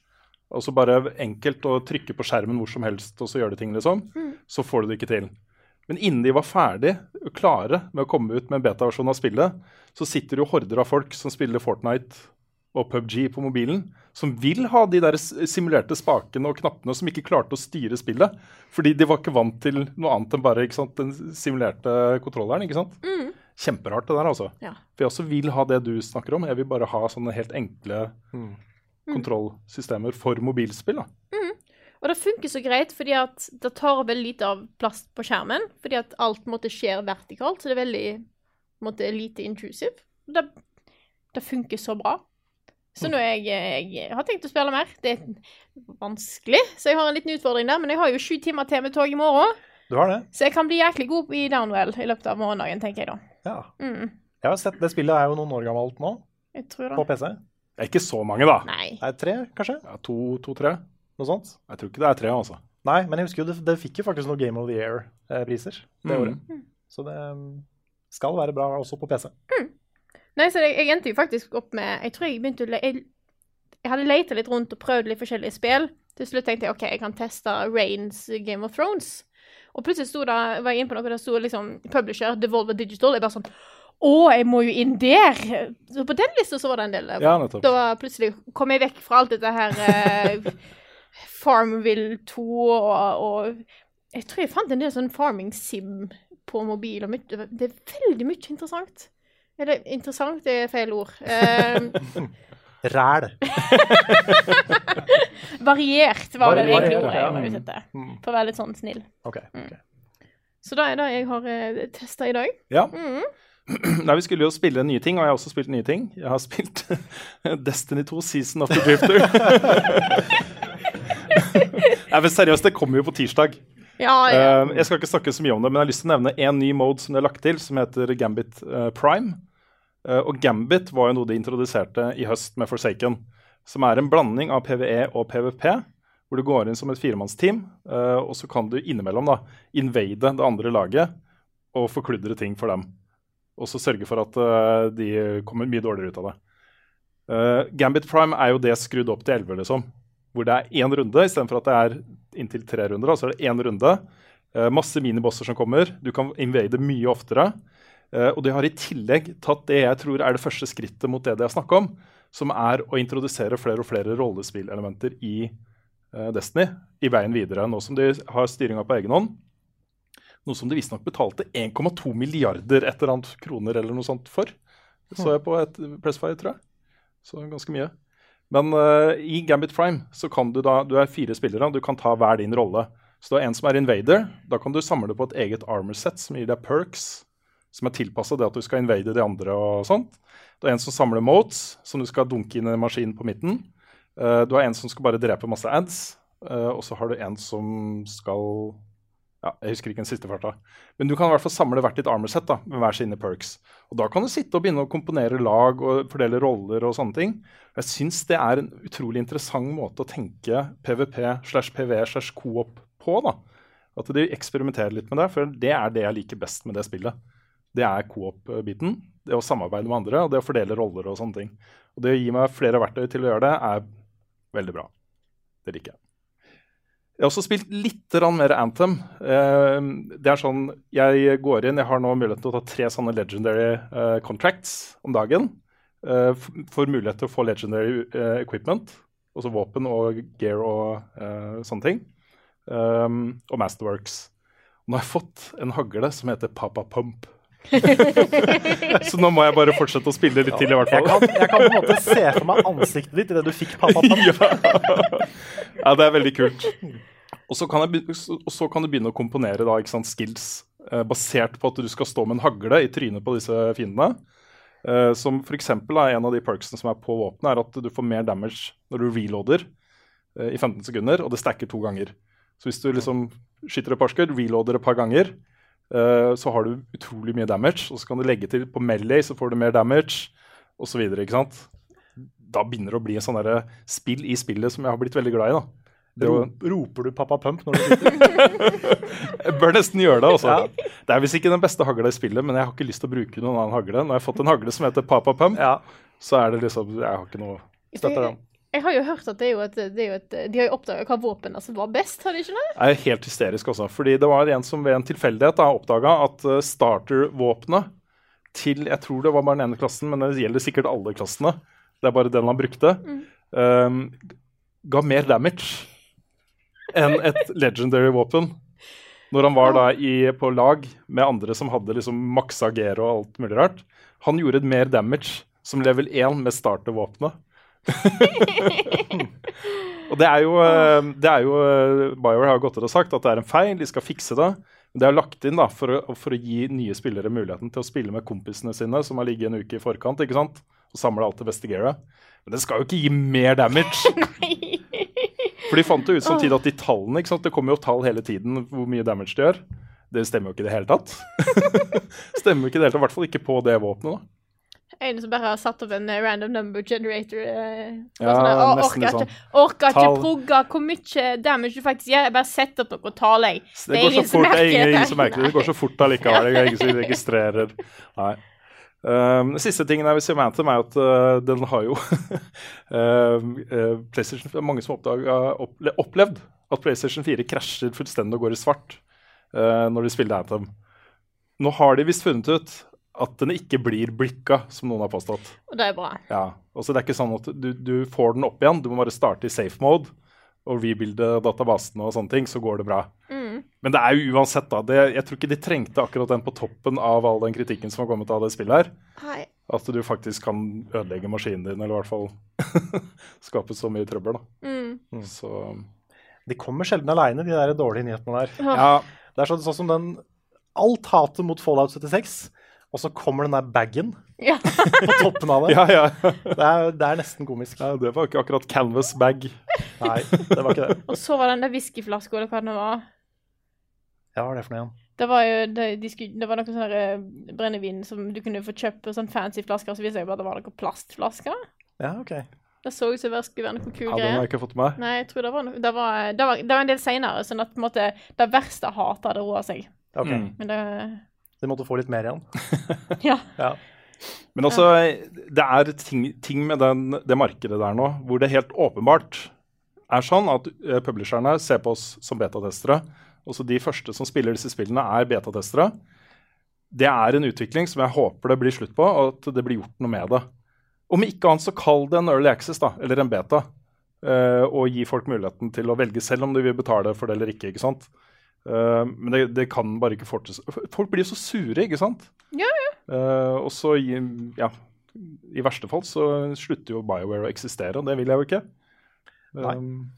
altså bare enkelt å trykke på skjermen hvor som helst, og så gjør det ting, liksom, så får du det ikke til. Men innen de var ferdig og klare med å komme ut med en beta-versjon av spillet, så sitter jo horder av folk som spiller Fortnite og PubG på mobilen, som vil ha de der simulerte spakene og knappene som ikke klarte å styre spillet. Fordi de var ikke vant til noe annet enn bare ikke sant, den simulerte kontrolleren. ikke sant? Kjemperart, det der, altså. Ja. For jeg også vil ha det du snakker om. Jeg vil bare ha sånne helt enkle kontrollsystemer for mobilspill. da. Og det funker så greit fordi at det tar veldig lite av plass på skjermen. Fordi at alt måtte skje vertikalt, så det er veldig måtte, lite intrusive. Det, det funker så bra. Så nå jeg, jeg har tenkt å spille mer. Det er vanskelig, så jeg har en liten utfordring der. Men jeg har jo sju timer til med tog i morgen, Du har det? så jeg kan bli jæklig god i Downwell i løpet av morgendagen, tenker jeg da. Ja. Mm, Jeg har sett Det spillet er jo noen år gammelt nå, jeg tror på. PC. Det er ikke så mange, da. Nei. Det Er tre, kanskje? Ja, to, to-tre. Noe sånt? Jeg tror ikke det er tre, altså. Nei, men jeg husker jo det, det fikk jo faktisk noen Game of the Year-priser det Mm. året. Så det um, skal være bra også på PC. Nei, så jeg, jeg endte jo faktisk opp med Jeg tror jeg begynte å le jeg, jeg hadde leita litt rundt og prøvd litt forskjellige spill. Til slutt tenkte jeg OK, jeg kan teste Rains Game of Thrones. Og plutselig sto det, var jeg inne på noe der sto liksom Publisher, Devolver Digital. Jeg bare sånn Å, jeg må jo inn der! Så på den lista så var det en del. Ja, nettopp. Da plutselig kom jeg vekk fra alt dette her eh, Farmville 2 og, og Jeg tror jeg fant en del sånn farming sim på mobil. Og mye, det er veldig mye interessant. Eller interessant, er feil ord. Um, Ræl. variert var det egentlig ordet jeg var ute etter. Mm. For å være litt sånn snill. Okay, okay. Mm. Så det er det jeg har uh, testa i dag. Ja. Mm. Nei, Vi skulle jo spille nye ting, og jeg har også spilt nye ting. Jeg har spilt Destiny 2 Season of the Drifter. Nei, men Seriøst, det kommer jo på tirsdag. Ja, ja. Eh, jeg skal ikke snakke så mye om det, men jeg har lyst til å nevne en ny mode som de har lagt til, som heter Gambit eh, Prime. Eh, og Gambit var jo noe de introduserte i høst med Forsaken, som er en blanding av PVE og PVP, hvor du går inn som et firemannsteam, eh, og så kan du innimellom da invade det andre laget og forkludre ting for dem. Og så sørge for at de kommer mye dårligere ut av det. Gambit Prime er jo det skrudd opp til 11, liksom. Hvor det er én runde istedenfor at det er inntil tre runder. Så er det én runde. Eh, masse minibosser som kommer. Du kan invade mye oftere. Eh, og de har i tillegg tatt det jeg tror er det første skrittet mot det de har snakka om, som er å introdusere flere og flere rollespillelementer i eh, Destiny i veien videre, nå som de har styringa på egen hånd. Noe som de visstnok betalte 1,2 milliarder et eller annet kroner eller noe sånt for. Så jeg på et Pressfire, tror jeg. Så ganske mye. Men uh, i Gambit Prime så kan du da, du er fire spillere, og du kan ta hver din rolle. Så du har en som er invader. Da kan du samle på et eget armor set som gir deg perks som er tilpassa det at du skal invade de andre og sånt. Du har en som samler motes, som du skal dunke inn i maskinen på midten. Uh, du har en som skal bare drepe masse ads. Uh, og så har du en som skal ja, Jeg husker ikke den siste farta. Men du kan i hvert fall samle hvert ditt armor set da, med hver sine perks. Og da kan du sitte og begynne å komponere lag og fordele roller og sånne ting. Jeg syns det er en utrolig interessant måte å tenke PVP slash PV slash coop på. da. At de eksperimenterer litt med det, for det er det jeg liker best med det spillet. Det er coop-biten. Det å samarbeide med andre og det å fordele roller og sånne ting. Og det å gi meg flere verktøy til å gjøre det, er veldig bra. Det liker jeg. Jeg har også spilt litt mer Anthem. Eh, det er sånn, Jeg går inn, jeg har nå mulighet til å ta tre sånne legendary eh, contracts om dagen. Eh, får mulighet til å få legendary equipment, altså våpen og gear og sånne ting. Og Masterworks. Nå har jeg fått en hagle som heter Papa Pump. Så nå må jeg bare fortsette å spille litt til, i hvert Jeg fall. kan, jeg kan på en måte se for meg ansiktet ditt idet du fikk pappa Pump. ja. ja, det er veldig kult. Og så kan, jeg, så- kan du begynne å komponere da, sant, skills eh, basert på at du skal stå med en hagle i trynet på disse fiendene. Eh, som f.eks. en av de perksene som er på våpenet, er at du får mer damage når du reloader eh, i 15 sekunder, og det stacker to ganger. Så hvis du liksom skyter et par skudd, reloader et par ganger, eh, så har du utrolig mye damage. Og så kan du legge til på melee, så får du mer damage, osv. Da begynner det å bli en sånn spill i spillet som jeg har blitt veldig glad i. da. Det var... Roper du pappa Pump når du sitter? jeg bør nesten gjøre det. altså. Det er visst ikke den beste hagla i spillet, men jeg har ikke lyst til å bruke noen annen hagle. Når jeg har fått en hagle som heter 'pappa Pump, Ja. så er det liksom Jeg har ikke noe støtter den. Jeg har jo hørt at det jo et, det jo et De har jo oppdaga hva våpen som var best, har de ikke det? Jeg er helt hysterisk også. Fordi det var en som ved en tilfeldighet da oppdaga at eh, starter-våpenet til Jeg tror det var bare den ene klassen, men det gjelder sikkert alle klassene. Det er bare den han brukte. eh, ga mer damage enn et legendary våpen. Når han var da i, på lag med andre som hadde liksom maksa gear og alt mulig rart. Han gjorde mer damage som level 1 med starter-våpenet. og det er jo, eh, det er jo eh, BioWare har gått ut og sagt at det er en feil, de skal fikse det. Men det er lagt inn da, for å, for å gi nye spillere muligheten til å spille med kompisene sine som har ligget en uke i forkant ikke sant? og samle alt det beste gearet. Men det skal jo ikke gi mer damage. For de fant jo ut samtidig at de tallene ikke sant? Det kommer jo tall hele tiden hvor mye damage de gjør. Det stemmer jo ikke i det hele tatt. stemmer jo ikke i det hele tatt, I hvert fall ikke på det våpenet. da. En som bare har satt opp en eh, random number generator. eh, Ja, sånn nesten orker sånn. ikke, orker orker ikke progge hvor mye damage du faktisk gjør. Jeg bare setter opp noe tall, jeg. Det, Det, går så fort, det er ingen, som merker det. Det går så fort allikevel. Det er ingen som registrerer. Nei. Um, den siste tingen jeg vil si om Anthem, er at uh, den har jo uh, PlayStation, Det er mange som har opple opplevd at PlayStation 4 krasjer fullstendig og går i svart uh, når de spiller Anthem. Nå har de visst funnet ut at den ikke blir blikka, som noen har påstått. Og det er bra. Ja, så Det er ikke sånn at du, du får den opp igjen. Du må bare starte i safe mode og rebuilde databasene og sånne ting, så går det bra. Mm. Men det er jo uansett, da. Det, jeg tror ikke de trengte akkurat den på toppen av all den kritikken som har kommet av det spillet her. Hei. At du faktisk kan ødelegge maskinen din, eller i hvert fall skape så mye trøbbel, da. Mm. Så De kommer sjelden aleine, de der dårlige nyhetene der. ja. Det er sånn, sånn som den Alt hatet mot Fallout 76, og så kommer den der bagen Ja. på toppen av det. Ja, ja. Det, er, det er nesten komisk. ja. Det var ikke akkurat canvas bag. Nei, det var ikke det. Og så var den der whiskyflaska, eller hva det var. Ja, hva er det for noe igjen? Det var jo det, de skulle, det var noe sånn eh, brennevin som du kunne få kjøpt på sånn fancy flasker, og så viste jeg bare at det var noen plastflasker. Ja, OK. Det så ut som det skulle være noe kul Ja, den har jeg ikke fått med. Nei, jeg tror det var noe Det var, det var, det var en del seinere, sånn at på en måte det verste hatet hadde roa seg. ok. Mm. Men det De måtte få litt mer igjen. Ja. Ja. Men altså, det er ting, ting med den, det markedet der nå hvor det helt åpenbart er sånn at eh, publisherne ser på oss som betatestere. Også de første som spiller disse spillene, er betatestere. Det er en utvikling som jeg håper det blir slutt på, og at det blir gjort noe med det. Om ikke annet så kall det en early access, da, eller en beta. eh, og gi folk muligheten til å velge selv om de vil betale for det eller ikke. ikke sant? Eh, men det, det kan bare ikke fortsette. Folk blir så sure, ikke sant? Ja, Eh, og så i, ja, i verste fall så slutter jo BioWare å eksistere, og det vil jeg jo ikke. Nei. Um,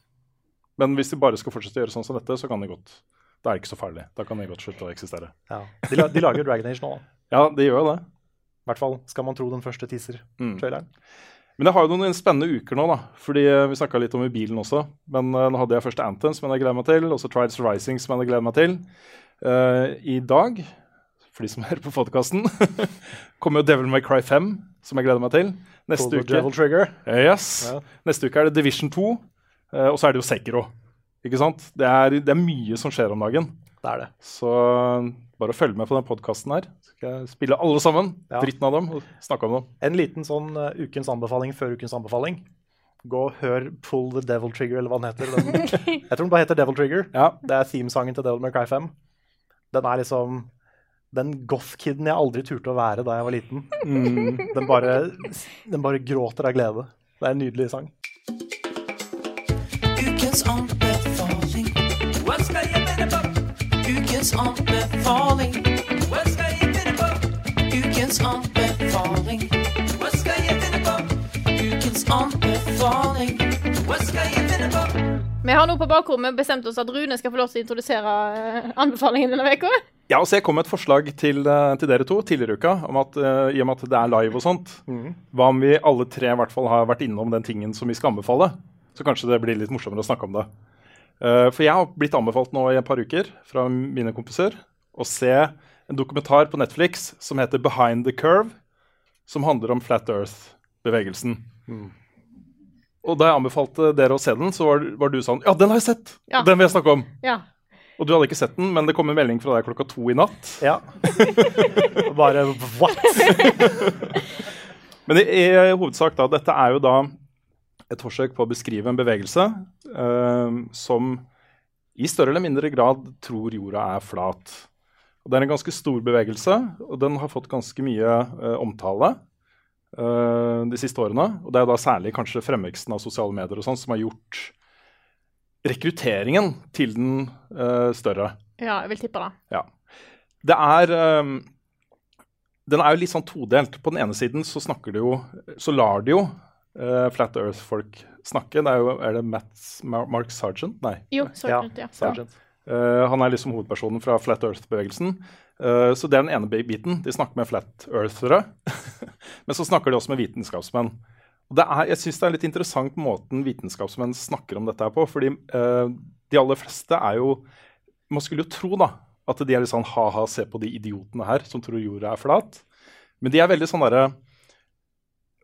men hvis de bare skal fortsette å gjøre sånn som dette, så kan de godt. Det er ikke så farlig. Da kan de godt slutte å eksistere. Ja. De, la, de lager Dragon Age nå, da. Ja, de gjør jo det. I hvert fall skal man tro den første teaser-traileren. Men jeg har jo noen spennende uker nå, da. Fordi eh, Vi snakka litt om i bilen også. Men uh, nå hadde jeg først Anthem, som jeg gleder meg til. Og så Trials Rising, som jeg gleder meg til. Uh, I dag, for de som hører på podkasten, kommer jo Devil May Cry 5, som jeg gleder meg til. Neste uke, Devil Trigger. yes. Ja. Neste uke er det Division 2. Uh, og så er det jo Sekiro. Ikke sant? Det er, det er mye som skjer om dagen. Det er det. Så bare følg med på den podkasten her. Så skal jeg spille alle sammen. Ja. Dritten av dem. Og snakke om dem. En liten sånn uh, ukens anbefaling før ukens anbefaling. Gå og hør Pull the Devil Trigger, eller hva den heter. Den, jeg tror den bare heter Devil Trigger. Ja. Det er themesangen til Devil May Cry 5. Den er liksom den goth-kiden jeg aldri turte å være da jeg var liten. Den, bare, den bare gråter av glede. Det er en nydelig sang. Ukens anbefaling. Ukens anbefaling. Hva skal jeg finne på? Ukens anbefaling. Hva skal jeg finne på? Ukens anbefaling. Hva skal jeg finne på? Vi har nå på bakrommet bestemt oss at Rune skal få lov til å introdusere eh, anbefalingen denne uka. Ja, altså Jeg kom med et forslag til, eh, til dere to tidligere i uka, om at, uh, i og med at det er live og sånt. Hva om vi alle tre i hvert fall har vært innom den tingen som vi skal anbefale? Så kanskje det blir litt morsommere å snakke om det. Eh, for jeg har blitt anbefalt nå i et par uker fra mine kompiser å se en dokumentar på Netflix som heter Behind the Curve, som handler om Flat Earth-bevegelsen. Og da jeg anbefalte dere å se den, så var, var du sånn Ja, den har jeg sett! Ja. Den vil jeg snakke om! Ja. Og du hadde ikke sett den, men det kom en melding fra deg klokka to i natt. Ja. Bare what? Men i, i hovedsak, da, dette er jo da et forsøk på å beskrive en bevegelse eh, som i større eller mindre grad tror jorda er flat. Og det er en ganske stor bevegelse, og den har fått ganske mye eh, omtale eh, de siste årene. Og det er da særlig kanskje fremveksten av sosiale medier og sånn som har gjort rekrutteringen til den eh, større. ja, jeg vil tippe det. Ja. Det er ehm, Den er jo litt sånn todelt. På den ene siden så jo Så lar de jo eh, Flat Earth-folk snakke. Det er jo Er det Matt, Mark Sargent? Nei. Jo, Ja. Sergeant, ja. Sergeant. Eh, han er liksom hovedpersonen fra Flat Earth-bevegelsen. Uh, så det er den ene biten. De snakker med Flat Earthere. Men så snakker de også med vitenskapsmenn. Og det er, jeg syns det er litt interessant måten vitenskapsmenn snakker om dette her på. fordi uh, de aller fleste er jo Man skulle jo tro da, at de er litt sånn ha-ha, se på de idiotene her som tror jorda er flat. Men de er veldig sånn derre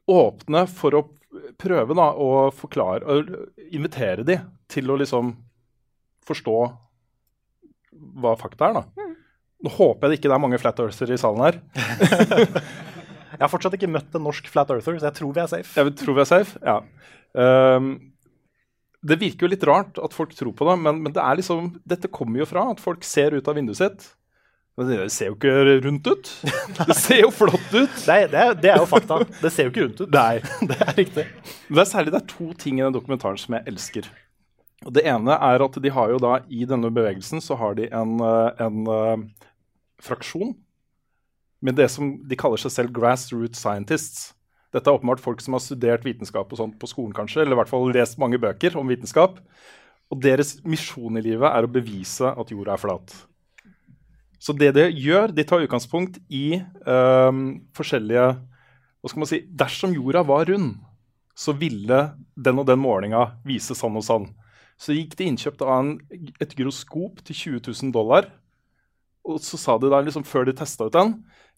åpne for å prøve da, å forklare og invitere de til å liksom forstå hva fakta er. da. Nå håper jeg det ikke er mange flat earthere i salen her. Jeg har fortsatt ikke møtt en norsk flat earther, så jeg tror vi er safe. Jeg tror vi er safe. ja. Um, det virker jo litt rart at folk tror på det, men, men det er liksom, dette kommer jo fra at folk ser ut av vinduet sitt. Men det ser jo ikke rundt ut. Det ser jo flott ut. Er, det, er, det er jo fakta. Det ser jo ikke rundt ut. Nei. Det er riktig. Men det er særlig det er to ting i den dokumentaren som jeg elsker. Og Det ene er at de har jo da i denne bevegelsen så har de en, eh, en uh, fraksjon med det som de kaller seg selv grassroot scientists. Dette er åpenbart folk som har studert vitenskap og sånt på skolen, kanskje, eller i hvert fall lest mange bøker om vitenskap. Og deres misjon i livet er å bevise at jorda er flat. Så det de gjør, de tar utgangspunkt i um, forskjellige hva skal man si, Dersom jorda var rund, så ville den og den målinga vise sånn og sånn. Så gikk det innkjøpt av en, et gyroskop til 20 000 dollar Og så sa de da, liksom før de testa ut den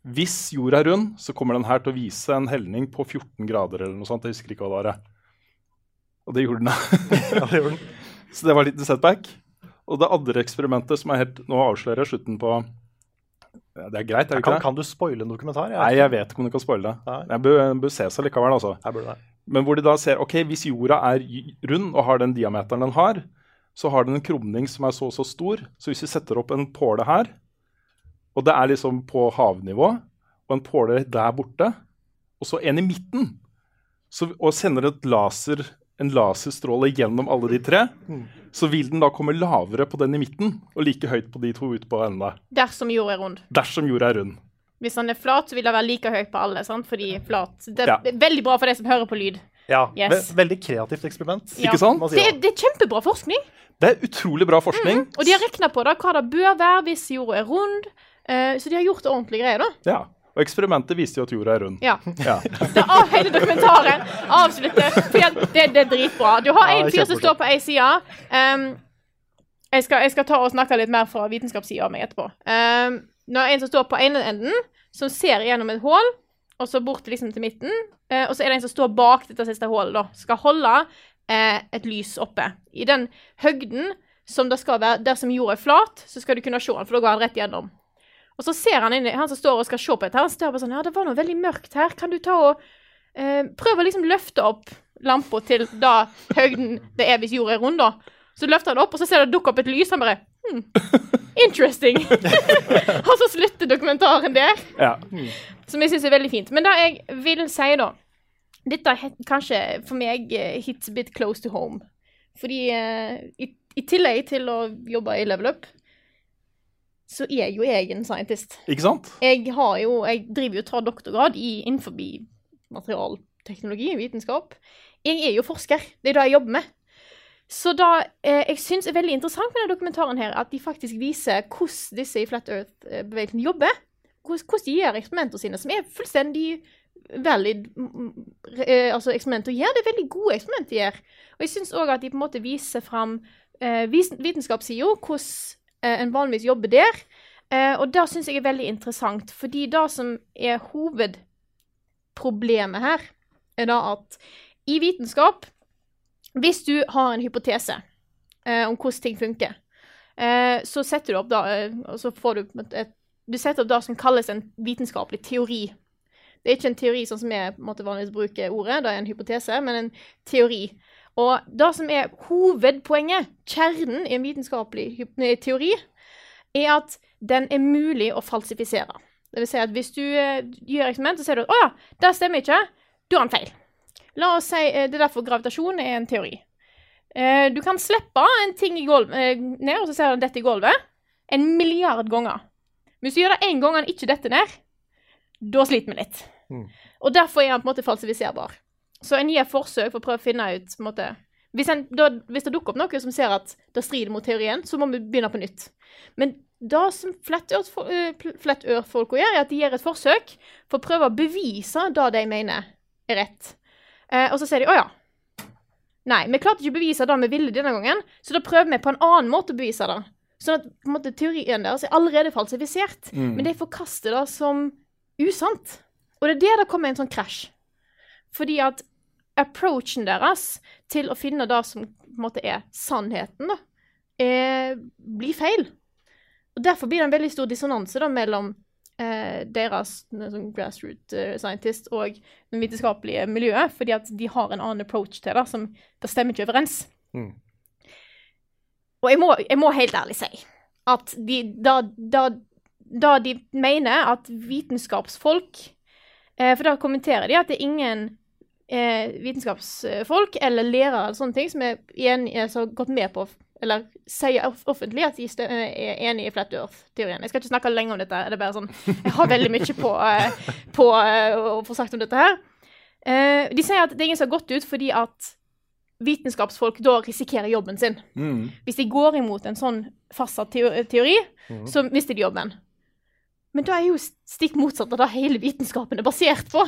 Hvis jorda er rund, så kommer den her til å vise en helning på 14 grader eller noe sånt. Jeg husker ikke hva det var. Og det gjorde den. Ja, det gjorde den. Så det var litt setback. Og det andre eksperimentet som er helt Nå avslører jeg slutten på ja, Det er greit, er det ikke Kan, det? kan du spoile en dokumentar? Nei, jeg vet ikke om du kan spoile det. Nei. Jeg bør, bør se seg likevel, altså. Jeg burde det. Men hvor de da ser ok, hvis jorda er rund og har den diameteren den har, så har den en krumning som er så og så stor. Så hvis vi setter opp en påle her, og det er liksom på havnivå, og en påle der borte, og så en i midten, så, og sender et laser, en laserstråle gjennom alle de tre, så vil den da komme lavere på den i midten, og like høyt på de to ute på endene. Dersom jorda er rund. Dersom jorda er rund. Hvis den er flat, så vil den være like høyt på alle. sant? Fordi flat Det er Ja. veldig bra for de som hører på lyd. Ja, Yes. ve veldig kreativt eksperiment. Ja. Ikke sant? Det, er- det er kjempebra forskning. Det er utrolig bra forskning. Og de har regna på da, hva det bør være hvis jorda er rund. Uh, så de har gjort ordentlige greier, da. Ja. Og eksperimentet viste jo at jorda er rund. Ja. Ja. Det er av hele dokumentaren avslutter For det, det er dritbra. Du har en fyr som står på ei side. Um, jeg, skal, jeg skal ta og snakke litt mer fra vitenskapssida av meg etterpå. Um, nå er det en som står på ene enden, som ser gjennom et hull, og så bort liksom til midten. Uh, og så er det en som står bak dette siste hullet, da. Skal holde uh, et lys oppe. I den høgden som det skal være dersom jorda er flat, så skal du kunne se den, for da går den rett gjennom. Og så ser han inn han som står og skal se på dette, han står bare sånn Ja, det var noe veldig mørkt her. Kan du ta og eh, prøve å liksom løfte opp lampa til da høgden det er hvis jorda er rund, da. Så løfter han opp, og så ser det dukke opp et lys. Han bare hm, Interesting. og så slutter dokumentaren der. Ja. Som jeg syns er veldig fint. Men det jeg vil si, da Dette er kanskje for meg eh, hits a bit close to home. Fordi eh, i, i tillegg til å jobbe i Level Up, så er jo jeg en scientist. Ikke sant? Jeg har jo Jeg driver jo og tar doktorgrad i innenfor materialteknologi, vitenskap. Jeg er jo forsker. Det er det jeg jobber med. Så da eh, jeg syns er veldig interessant med denne dokumentaren, her, at de faktisk viser hvordan disse i Flat Earth-bevegelsen jobber. Hvordan, de gjør eksperimentene sine, som er fullstendig valid eh, altså eksperimenter å gjøre. Det er veldig gode eksperimenter de gjør. Og jeg syns òg at de på en måte viser fram eh, vitenskapssida, hvordan eh, en vanligvis jobber der. Eh, og det syns jeg er veldig interessant, fordi det som er hovedproblemet her, er da at i vitenskap Hvis du har en hypotese eh, om hvordan ting funker, så setter du opp da Og så får du et, Du setter opp det som kalles en vitenskapelig teori. Det er ikke en teori sånn som vi vanligvis bruker ordet, det er en hypotese, men en teori. Og det som er hovedpoenget, kjernen i en vitenskapelig teori, er at den er mulig å falsifisere. Det vil si at hvis du eh, gjør eksperiment, så sier du at 'Å ja, det stemmer ikke', da har en feil. La oss si eh, Det er derfor gravitasjon er en teori. Eh, du kan slippe en ting i gulv, eh, ned, og så ser du dette i gulvet, en milliard ganger. Hvis du gjør det én gang og ikke detter ned, da sliter vi litt. Mm. Og derfor er han på en måte falsifiserbar. Så en gir forsøk for å prøve å finne ut på en måte, hvis, en, da, hvis det dukker opp noe som ser at det strider mot teorien, så må vi begynne på nytt. Men det som flettørfolka eh, gjør, er at de gjør et forsøk for å prøve å bevise det de mener er rett. Eh, og så sier de 'Å ja'. Nei, vi klarte ikke å bevise det vi ville denne gangen, så da prøver vi på en annen måte å bevise det. Sånn at måte, teorien deres er allerede falsifisert, men de forkaster det som usant. Og det er der det kommer en sånn krasj. Fordi at approachen deres til å finne det som på en måte er sannheten, da, er, blir feil. Og Derfor blir det en veldig stor dissonanse da, mellom eh, deres sånn grassroot eh, scientist og det vitenskapelige miljøet, fordi at de har en annen approach til det som det stemmer ikke overens. Mm. Og jeg må, jeg må helt ærlig si at de, da, da, da de mener at vitenskapsfolk For da kommenterer de at det er ingen eh, vitenskapsfolk eller lærere eller sånne ting som er enige, eh, som har gått med på eller sier offentlig at de eh, er enig i Flat Earth-teorien. Jeg skal ikke snakke lenge om dette. Det er bare sånn, Jeg har veldig mye på, eh, på eh, å få sagt om dette her. Eh, de sier at det er ingen som har gått ut fordi at vitenskapsfolk da risikerer jobben sin. Mm. Hvis de går imot en sånn fastsatt teori, så mister de jobben. Men det er jo stikk motsatt av det hele vitenskapen er basert på.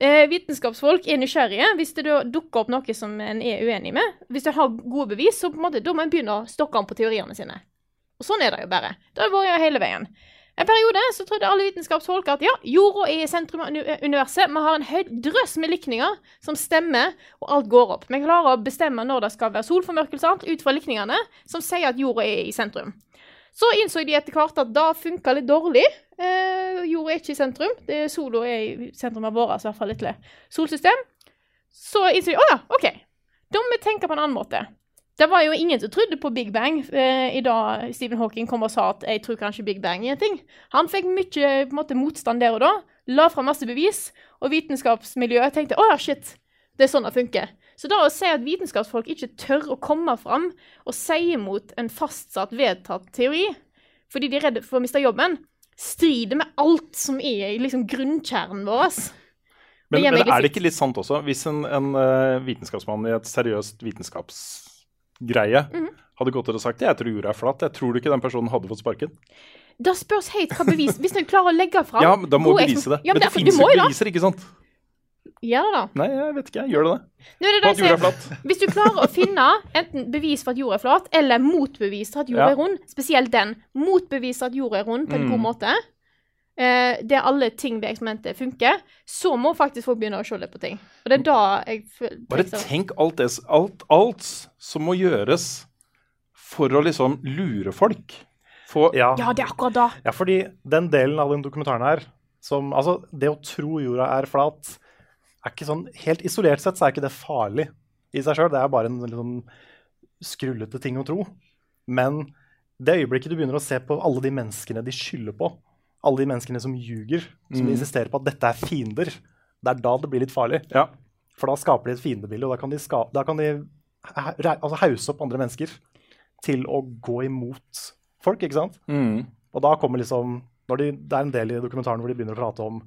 Eh, vitenskapsfolk er nysgjerrige. Hvis det da dukker opp noe som en er uenig med, hvis en har gode bevis, så måte, da må en begynne å stokke om på teoriene sine. Og sånn er det jo bare. Det har vært hele veien. En periode så trodde alle vitenskapsfolk at ja, jorda er i sentrum av universet. Vi har en høy drøss med likninger som stemmer, og alt går opp. Vi klarer å bestemme når det skal være solformørkelse ut fra likningene som sier at jorda er i sentrum. Så innså de etter hvert at det funka litt dårlig. Eh, jorda er ikke i sentrum. Det er Sola er i sentrum av vårt, i hvert fall lille solsystem. Så innså de å ja, OK. Da må vi tenke på en annen måte. Det var jo ingen som trodde på Big Bang eh, i dag Stephen Hawking kom og sa at 'jeg tror kanskje Big Bang er en ting'. Han fikk mye måte, motstand der og da, la fram masse bevis, og vitenskapsmiljøet tenkte 'å ja, shit, det er sånn det funker'. Så da å si at vitenskapsfolk ikke tør å komme fram og si imot en fastsatt, vedtatt teori fordi de er redde for å miste jobben, strider med alt som er i liksom grunnkjernen vår. Men, men er det ikke litt sant også, hvis en, en uh, vitenskapsmann i et seriøst vitenskapsgreie Mhm. hadde gått ut og sagt jeg tror jorda er flat, jeg tror du ikke den personen hadde fått sparken? Da spørs helt hva bevis Hvis du klarer å legge fram Ja, men da må du bevise det. Ja, men det det finnes jo beviser, ikke sant? Gjør det, da. Nei, jeg vet ikke. jeg Gjør det det? Nå er det På at jorda er flat? Hvis du klarer å finne enten bevis for at jorda er flat, eller motbevis for at jorda Ja. er rund, spesielt den, motbevis for at jorda er rund på en Mm. god måte, eh, der alle ting ved eksperimentet funker, så må faktisk folk begynne å se litt på ting. Og det er da jeg føler Bare tenk alt, det, alt, alt som må gjøres for å liksom lure folk. For, Ja. Ja, det er akkurat da. Ja, fordi den delen av den dokumentaren her som, altså, Det å tro jorda er flat, er ikke sånn Helt isolert sett så er ikke det farlig i seg sjøl. Det er bare en sånn skrullete ting å tro. Men det øyeblikket du begynner å se på alle de menneskene de skylder på, alle de menneskene som ljuger, som Mm. insisterer på at dette er fiender, det er da det blir litt farlig. Ja. For da skaper de et fiendebilde, og da kan de, ska, da kan de altså, hause opp andre mennesker til å gå imot folk, ikke sant? Mm. Og da kommer liksom når de, Det er en del i dokumentaren hvor de begynner å prate om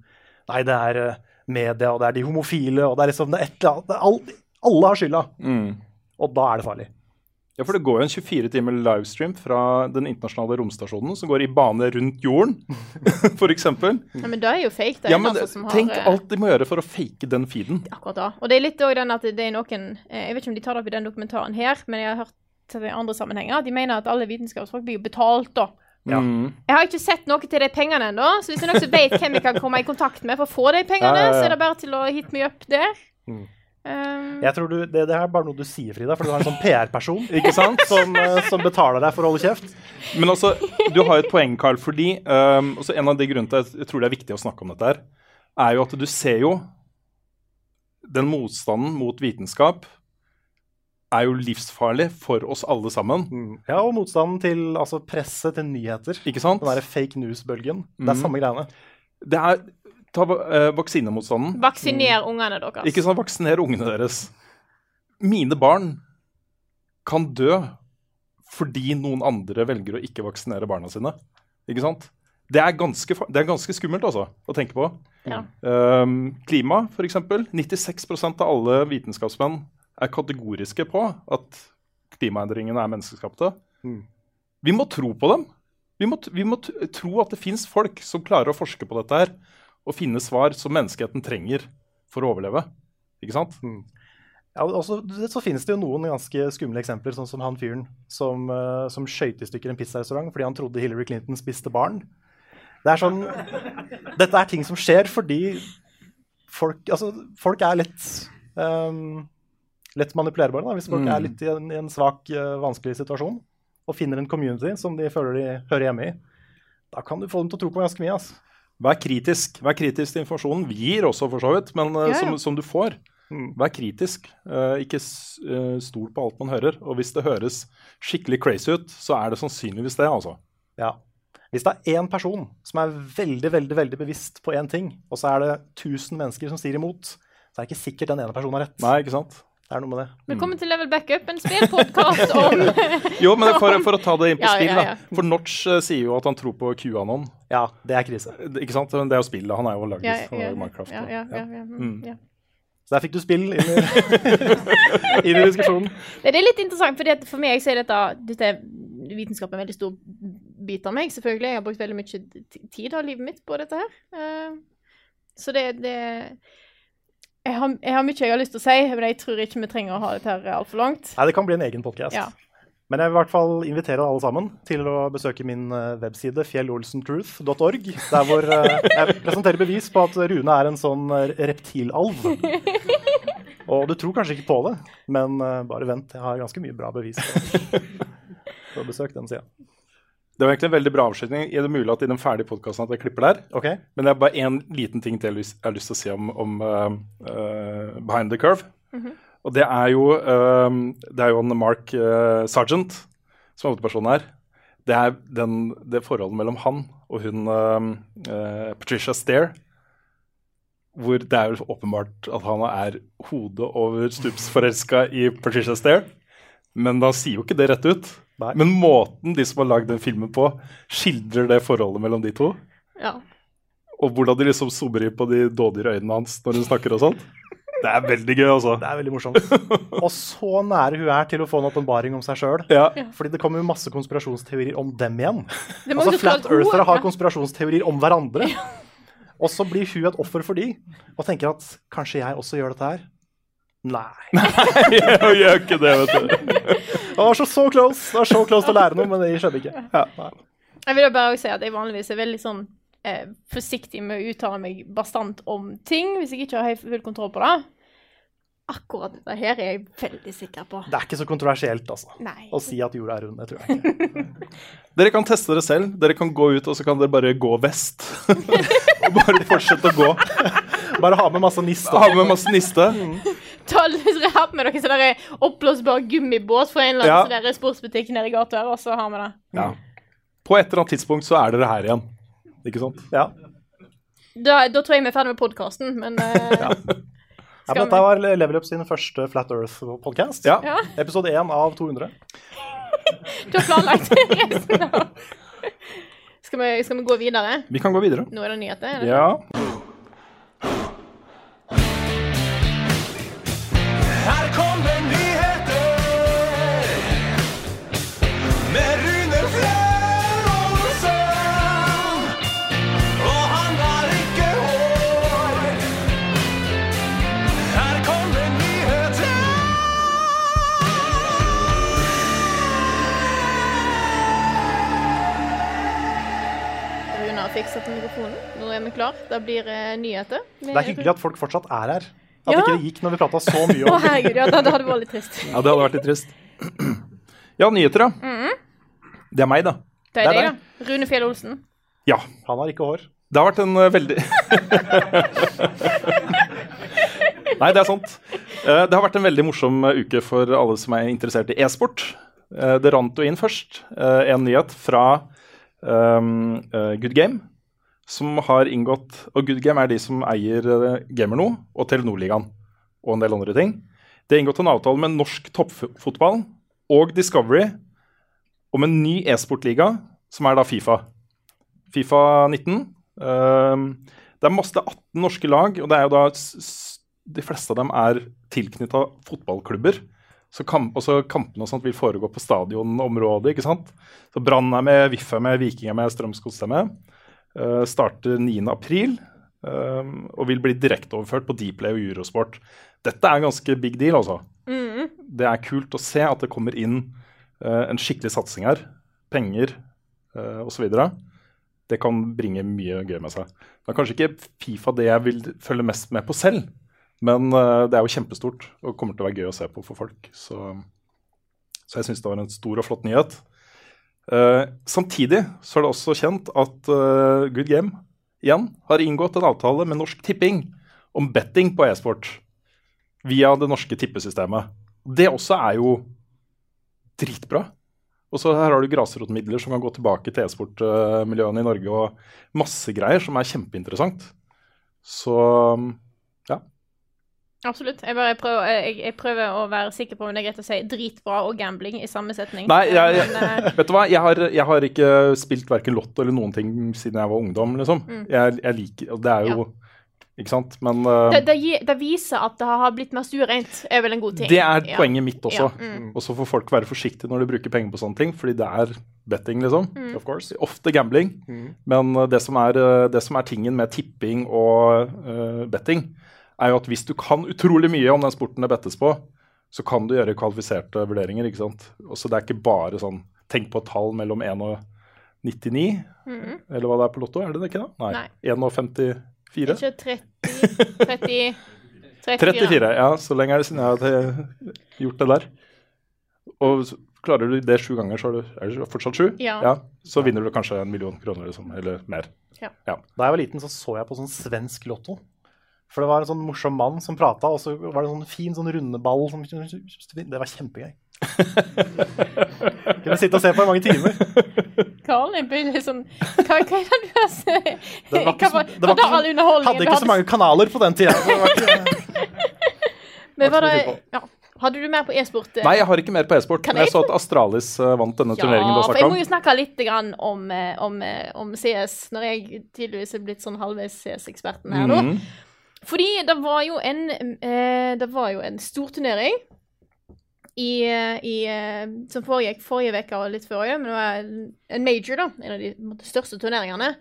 Nei, det er eh, media, og det er de homofile, og det er liksom det er et eller annet all, Alle har skylda. Mm. Og da er det farlig. Ja, for det går jo en 24 timer livestream fra den internasjonale romstasjonen som går i bane rundt jorden, eksempel. Ja, men det er jo fake. Det er Ja, men altså som har, tenk eh, alt de må gjøre for å fake den feeden. akkurat da. Og det er litt også den at det er noen eh, Jeg vet ikke om de tar det opp i den dokumentaren her, men jeg har hørt i andre sammenhenger. at De mener at alle vitenskapsfolk blir jo betalt, da. Ja. Mm. Jeg har ikke sett noe til de pengene ennå, så hvis det er noen som vet hvem vi kan komme i kontakt med for å få de pengene, Ja, ja, ja. så er det bare til å hit me up der. Mm. Um, Jeg tror du, det, det er bare noe du sier, Frida, for du har en sånn PR-person Ikke sant? som, eh, som betaler deg for å holde kjeft. Men altså, du har jo et poeng, Carl, fordi um, også En av de grunnene til at jeg tror det er viktig å snakke om dette, her, er jo at du ser jo Den motstanden mot vitenskap er jo livsfarlig for oss alle sammen. Mm. Ja, Og motstanden til altså, presset til nyheter. Ikke sant? Den derre fake news-bølgen. Det er Mhm. samme greiene. Det er Ta uh, vaksinemotstanden. Vaksiner ungene deres. Ikke sant? Vaksiner ungene deres. Mine barn kan dø fordi noen andre velger å ikke vaksinere barna sine. Ikke sant? Det er ganske, det er ganske skummelt altså, å tenke på. Ja. Um, klima, f.eks. 96% av alle vitenskapsmenn er kategoriske på at klimaendringene er menneskeskapte. Mm. Vi må tro på dem. Vi må, vi må tro at det fins folk som klarer å forske på dette her og finne svar som menneskeheten trenger for å overleve. Ikke sant? Ja, og så, så finnes det jo noen ganske skumle eksempler, sånn som han fyren som, uh, som skøyt i stykker en pizzarestaurant fordi han trodde Hillary Clinton spiste barn. Det er sånn Dette er ting som skjer fordi folk, altså, folk er litt um, lett manipulerbare. Da, hvis folk Mm. er litt i en, i en svak, uh, vanskelig situasjon og finner en community som de føler de hører hjemme i, da kan du få dem til å tro på ganske mye. Altså. Vær kritisk. Vær kritisk til informasjonen. Vi gir også, for så vidt, men uh, Ja, ja. Som, som du får. Mm. Vær kritisk. Uh, ikke eh, stol på alt man hører. Og hvis det høres skikkelig crazy ut, så er det sannsynligvis det, altså. Ja. Hvis det er én person som er veldig veldig, veldig bevisst på én ting, og så er det 1000 mennesker som sier imot, så er det ikke sikkert den ene personen har rett. Nei, ikke sant? Det er noe med det. Velkommen til Level Backup, en spillpodkast om Jo, men for, for å ta det inn på Ja, spill, ja, ja. da. For Notch uh, sier jo at han tror på QAnon. Ja, det er krise. Det- Ikke sant? Men Det er jo spillet. Han er jo laget ja, er ja, Minecraft. ja, ja, ja, ja, mm, Mm. ja. Så der fikk du spill inn i, inn i diskusjonen. Det er litt interessant, fordi at for meg så er dette, dette er vitenskap en veldig stor bit av meg, selvfølgelig. Jeg har brukt veldig mye tid av livet mitt på dette her. Uh, Så det, det jeg, har, jeg har mye jeg har lyst til å si, men jeg tror ikke vi trenger å ha dette her altfor langt. Nei, det kan bli en egen podkast. Ja. Men jeg vil i hvert fall invitere alle sammen til å besøke min eh, webside fjellolsentruth.org, der hvor eh, jeg presenterer bevis på at Rune er en sånn eh, reptilalv. Og du tror kanskje ikke på det, men bare vent, jeg har ganske mye bra bevis. på- Så besøk den sida. Det var egentlig en veldig bra avslutning. Er det mulig at i den ferdige podkasten at jeg klipper der? Okay. Men det er bare én liten ting til jeg har lyst- til å si om, om uh, eh, Behind the Curve. Og det er jo eh, Det er jo en Mark Sargent som er hovedpersonen her. Det er den, det forholdet mellom han og hun Patricia Stair. Hvor det er jo åpenbart at han er hodet over stups forelska i Patricia Stair. Men han sier jo ikke det rett ut. Nei. Men måten de som har lagd den filmen på, skildrer det forholdet mellom de to. Ja. Og hvordan de liksom zoomer inn på de dådige øynene hans når hun snakker og sånt. Det er veldig gøy, altså. Det er veldig morsomt. Og så nære hun er til å få en åpenbaring om seg sjøl. Ja. Fordi det kommer jo masse konspirasjonsteorier om dem igjen. Altså Flat Earthere har konspirasjonsteorier om hverandre. Og så blir hun et offer for de, og tenker at kanskje jeg også gjør dette her. Nei. Jeg gjør ikke det, vet du. Det var så, så close Det var så close til å lære noe, men det skjedde ikke. Ja. Jeg vil bare si at jeg vanligvis er veldig sånn eh, forsiktig med å uttale meg bastant om ting hvis jeg ikke har full kontroll på det. Akkurat dette her er jeg veldig sikker på. Det er ikke så kontroversielt, altså. Nei. Å si at jorda er rund. Det tror jeg ikke. Dere kan teste dere selv. Dere kan gå ut, og så kan dere bare gå vest. og bare fortsette å gå. Bare ha med masse niste. Ha med masse niste. Ta dere har med dere sånn oppblåsbar gummibåt fra en eller annen ja. sportsbutikk nede i gata her, og så har vi det. Ja. På et eller annet tidspunkt så er dere her igjen. Ikke sant? Ja. Da, da tror jeg vi er ferdig med podkasten, men uh, Ja, Skal men dette var Level Up sin første Flat Earth-podkast. Ja. Ja. Episode 1 av 200. du har planlagt resten av skal vi, skal vi gå videre? Vi kan gå videre. Nå er det nyheter? er det Ja. Rune til mikrofonen. Nå er vi klar. Det blir nyheter. Det er hyggelig at folk fortsatt er her. At Ja. ikke det gikk når vi prata så mye Å, om herregud, ja, det, det hadde vært litt trist. ja, det hadde vært litt trist. Ja, nyheter, ja. Det er meg, da. Det Det er deg, da. Rune Fjell Olsen. Ja. Han har ikke hår. Det har vært en uh, veldig Nei, det er sant. Uh, det har vært en veldig morsom uh, uke for alle som er interessert i e-sport. Eh, det rant jo inn først eh, en nyhet fra um, eh, Good Game, som har inngått Og Good Game er de som eier uh, Gamerno og Telenor-ligaen og en del andre ting. De har inngått en avtale med norsk toppfotball og Discovery om en ny e-sportliga, som er da Fifa. Fifa 19. Um, det er masse det er 18 norske lag, og det er jo da de fleste av dem er tilknytta fotballklubber. Så kamp, også kampene og sånt vil foregå på stadionområdet. ikke sant? Så Brann er med, VIF er med, Viking er med, Strømsgods er med. Uh, starter 9.4 um, og vil bli direkteoverført på Dplay og Eurosport. Dette er en ganske big deal, altså. Det er kult å se at det kommer inn uh, en skikkelig satsing her. Penger uh, osv. Det kan bringe mye gøy med seg. Det er kanskje ikke Fifa det jeg vil følge mest med på selv, men eh, det er jo kjempestort og kommer til å være gøy å se på for folk. Så, så jeg syns det var en stor og flott nyhet. Uh, samtidig så er det også kjent at uh, Good Game igjen har inngått en avtale med Norsk Tipping om betting på e-sport via det norske tippesystemet. Det også er jo dritbra. Og så her har du grasrotmidler som kan gå tilbake til e-sportmiljøene i Norge, og masse greier som er kjempeinteressant. Så. Absolutt. Jeg, bare prøver, jeg, jeg prøver å være sikker på om det er greit å si dritbra og gambling i samme setning. Nei, jeg, jeg, Men, eh, vet du hva? Jeg har, jeg har ikke spilt verken lotto eller noen ting siden jeg var ungdom, liksom. Jeg, jeg liker Det er jo Ikke sant? Men uh, det, det, det viser at det har blitt mer stuereint, er vel en god ting. det er Ja. poenget mitt også. Ja, mm. Og så får folk være forsiktige når de bruker penger på sånne ting, fordi det er betting, liksom. Mm. Of course. Ofte gambling. Men uh, det som, er, det som er tingen med tipping og uh, betting, er jo at hvis du kan utrolig mye om den sporten det bettes på, så kan du gjøre kvalifiserte vurderinger. ikke sant? Og så det er ikke bare sånn tenk på et tall mellom 1 og 99, Mhm. eller hva det er på Lotto. Er det det ikke da? Nei. Nei. 1 og 54? Ikke 30 30 34. 34, ja. Så lenge er det siden jeg har gjort det der. Og klarer du det sju ganger, så er, du, er det fortsatt sju? Ja. Så vinner du kanskje en million kroner, liksom, eller mer. Ja. Da jeg var liten, så så jeg på sånn svensk lotto. For det var en sånn morsom mann som prata, og så var det en sånn fin sånn rundeball som Det var kjempegøy. Kunne sitte og se på i mange timer. Karl blir litt sånn Hva, hva er det du har sagt? Det var ikke så, det var ikke all så, underholdningen hadde ikke så mange kanaler på den tida. så det var ikke- Men var det ikke så ja. Hadde du mer på e-sport? Nei, jeg har ikke mer på e-sport. Men jeg så at Astralis eh, vant denne turneringen du har for jeg må jo snakke litt grann om, eh, om, eh, om CS, når jeg tydeligvis er blitt sånn halvveis CS-eksperten her nå. Mhm. Fordi det var jo en eh, var jo en storturnering i, eh, i eh, Som foregikk forrige uke og litt før òg, men det var en- major, da. En av de største turneringene.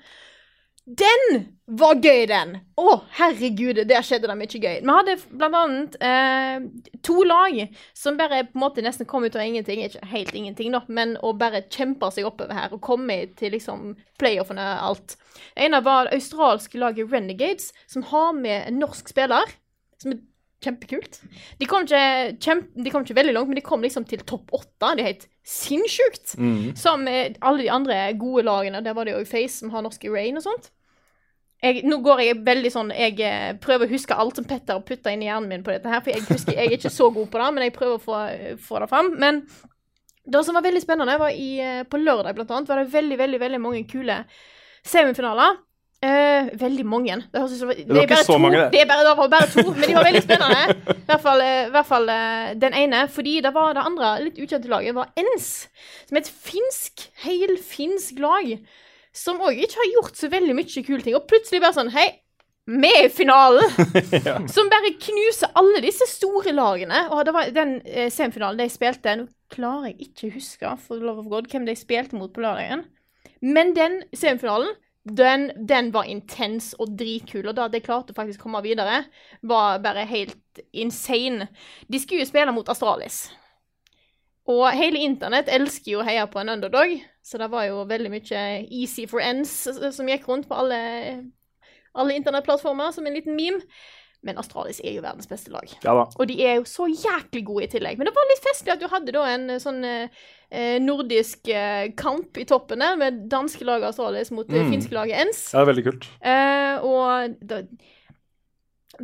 Den var gøy, den! Å, herregud, der skjedde det mye gøy. Vi hadde blant annet eh, to lag som bare på en måte nesten kom ut av ingenting. Ikke helt ingenting, da, men å bare kjempe seg oppover her og komme til liksom playoffene og alt. Det av var det australske laget Renegades, som har med en norsk spiller. Som er kjempekult. De kom ikke, kjempe, de kom ikke veldig langt, men de kom liksom til topp åtte. Det er helt sinnssykt. Mm. Som alle de andre gode lagene. Der var det jo Face, som har norske Rain og sånt. Jeg, nå går jeg veldig sånn Jeg eh, prøver å huske alt som Petter har putta inn i hjernen min på dette her, for jeg husker jeg er ikke så god på det, men jeg prøver å få, få det fram. Men det som var veldig spennende, var i, eh, på lørdag blant annet, var det veldig, veldig, veldig mange kule semifinaler. Eh, veldig mange. Det, høres ut som, det, var er bare to. mange, det. Det, er bare, det var bare to, men de var veldig spennende. I hvert fall, uh, hvert fall uh, den ene. Fordi det var det andre litt ukjente laget var ENS, som er et finsk, helfinsk lag. Som òg ikke har gjort så veldig mye kule ting. Og plutselig bare sånn Hei, vi er i finalen! Som bare knuser alle disse store lagene. Og det var den semifinalen de spilte Nå klarer jeg ikke å huske for love of God, hvem de spilte mot på lørdagen. Men den semifinalen, den, den var intens og dritkul. Og da de klarte å faktisk komme videre, var bare helt insane. De skulle jo spille mot Astralis. Og hele internett elsker jo å heie på en underdog, så det var jo veldig mye easy for ends som gikk rundt på alle, alle internettplattformer som en liten meme. Men Astralis er jo verdens beste lag. Ja da. Og de er jo så jæklig gode i tillegg. Men det var litt festlig at du hadde da en eh, sånn eh, eh, nordisk eh, kamp i toppen der, med danske laget Astralis mot det Mm. finske laget ENS. Ja, det er veldig kult. Eh, og da,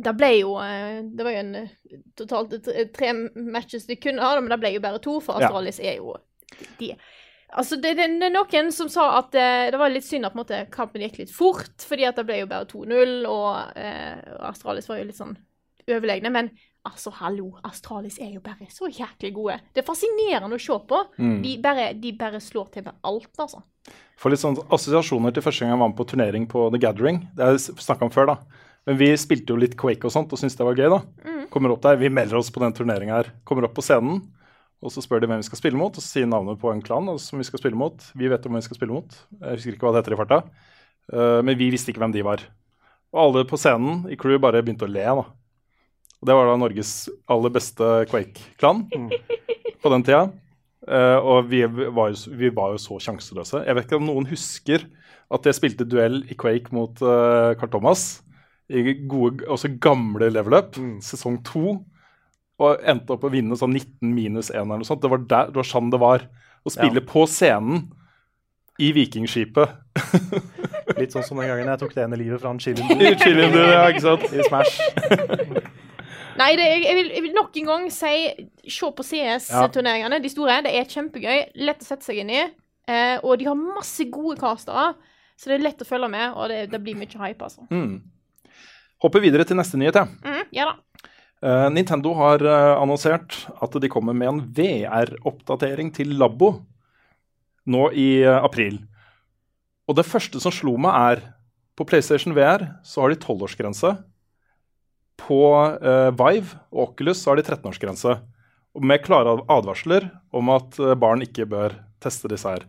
da ble jo eh, Det var jo en eh, totalt tre, matches de kunne ha, men det ble jo bare to, for Ja. Astralis er jo de, Altså, det, det, det er noen som sa at det, det var litt synd at måte, kampen gikk litt fort, fordi at det ble jo bare 2-0, og eh, Astralis var jo litt sånn overlegne. Men altså, hallo, Astralis er jo bare så jæklig gode. Det er fascinerende å se på. Mm. De, bare, de bare slår til med alt, altså. Får litt sånn assosiasjoner til første gang jeg var med på turnering på The Gathering. Det har jeg snakka om før, da. Men vi spilte jo litt Quake og sånt og syntes det var gøy, da. Mm. Kommer opp der, Vi melder oss på den turneringa her. Kommer opp på scenen, og så spør de hvem vi skal spille mot, og så sier navnet på en klan som vi skal spille mot. Vi vet om hvem vi skal spille mot. Jeg husker ikke hva det heter i farta. Uh, men vi visste ikke hvem de var. Og alle på scenen i crew bare begynte å le, da. Og det var da Norges aller beste Quake-klan på den tida. Uh, og vi var, jo, vi var jo så sjanseløse. Jeg vet ikke om noen husker at jeg spilte duell i Quake mot uh, Carl Thomas i gode, også gamle level up, sesong to. Og endte opp å vinne sånn 19 minus 1 eller noe sånt. Det var, der, det var sånn det var. Å spille på scenen i Vikingskipet. Litt sånn som den gangen jeg tok det ene livet fra en I chili ja, ikke sant? i Smash. Nei, det, jeg, jeg, vil, jeg vil nok en gang si se på CS-turneringene, de store. Det er kjempegøy. Lett å sette seg inn i. Eh, og de har masse gode castere, så det er lett å følge med, og det, det blir mye hype, altså. Mm. Hopper videre til neste nyhet. Ja. Mm, ja da. Eh, Nintendo har uh, annonsert at de kommer med en VR-oppdatering til Labo nå i uh, april. Og det første som slo meg, er på PlayStation VR så har de 12-årsgrense. På Vive og Oculus så har de 13-årsgrense. Og Med klare advarsler om at barn ikke bør teste disse her.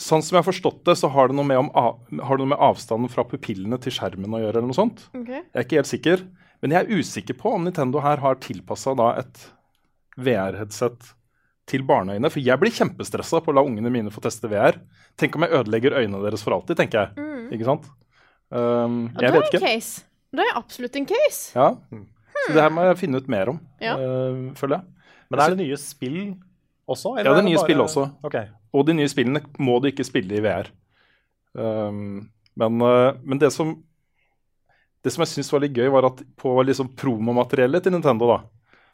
Sånn som jeg har forstått det, så har det noe med, om, har det noe med avstanden fra pupillene til skjermen å gjøre, eller noe sånt. Okay. Jeg er ikke helt sikker, men jeg er usikker på om Nintendo her har tilpassa et VR-headset til barneøyne. For jeg blir kjempestressa på å la ungene mine få teste VR. Tenk om jeg ødelegger øynene deres for alltid, tenker jeg. Ikke sant? Um, ja, jeg det vet er en ikke. case. Det er absolutt en case. Ja. Så det her må jeg finne ut mer om, Ja. uh, føler jeg. Men er det nye spill også? Ja, det er er nye bare- spill også. Okay. Og de nye spillene må du ikke spille i VR. Um, men, uh, men det som Det som jeg syns var litt gøy, var at på liksom promomateriellet til Nintendo, da,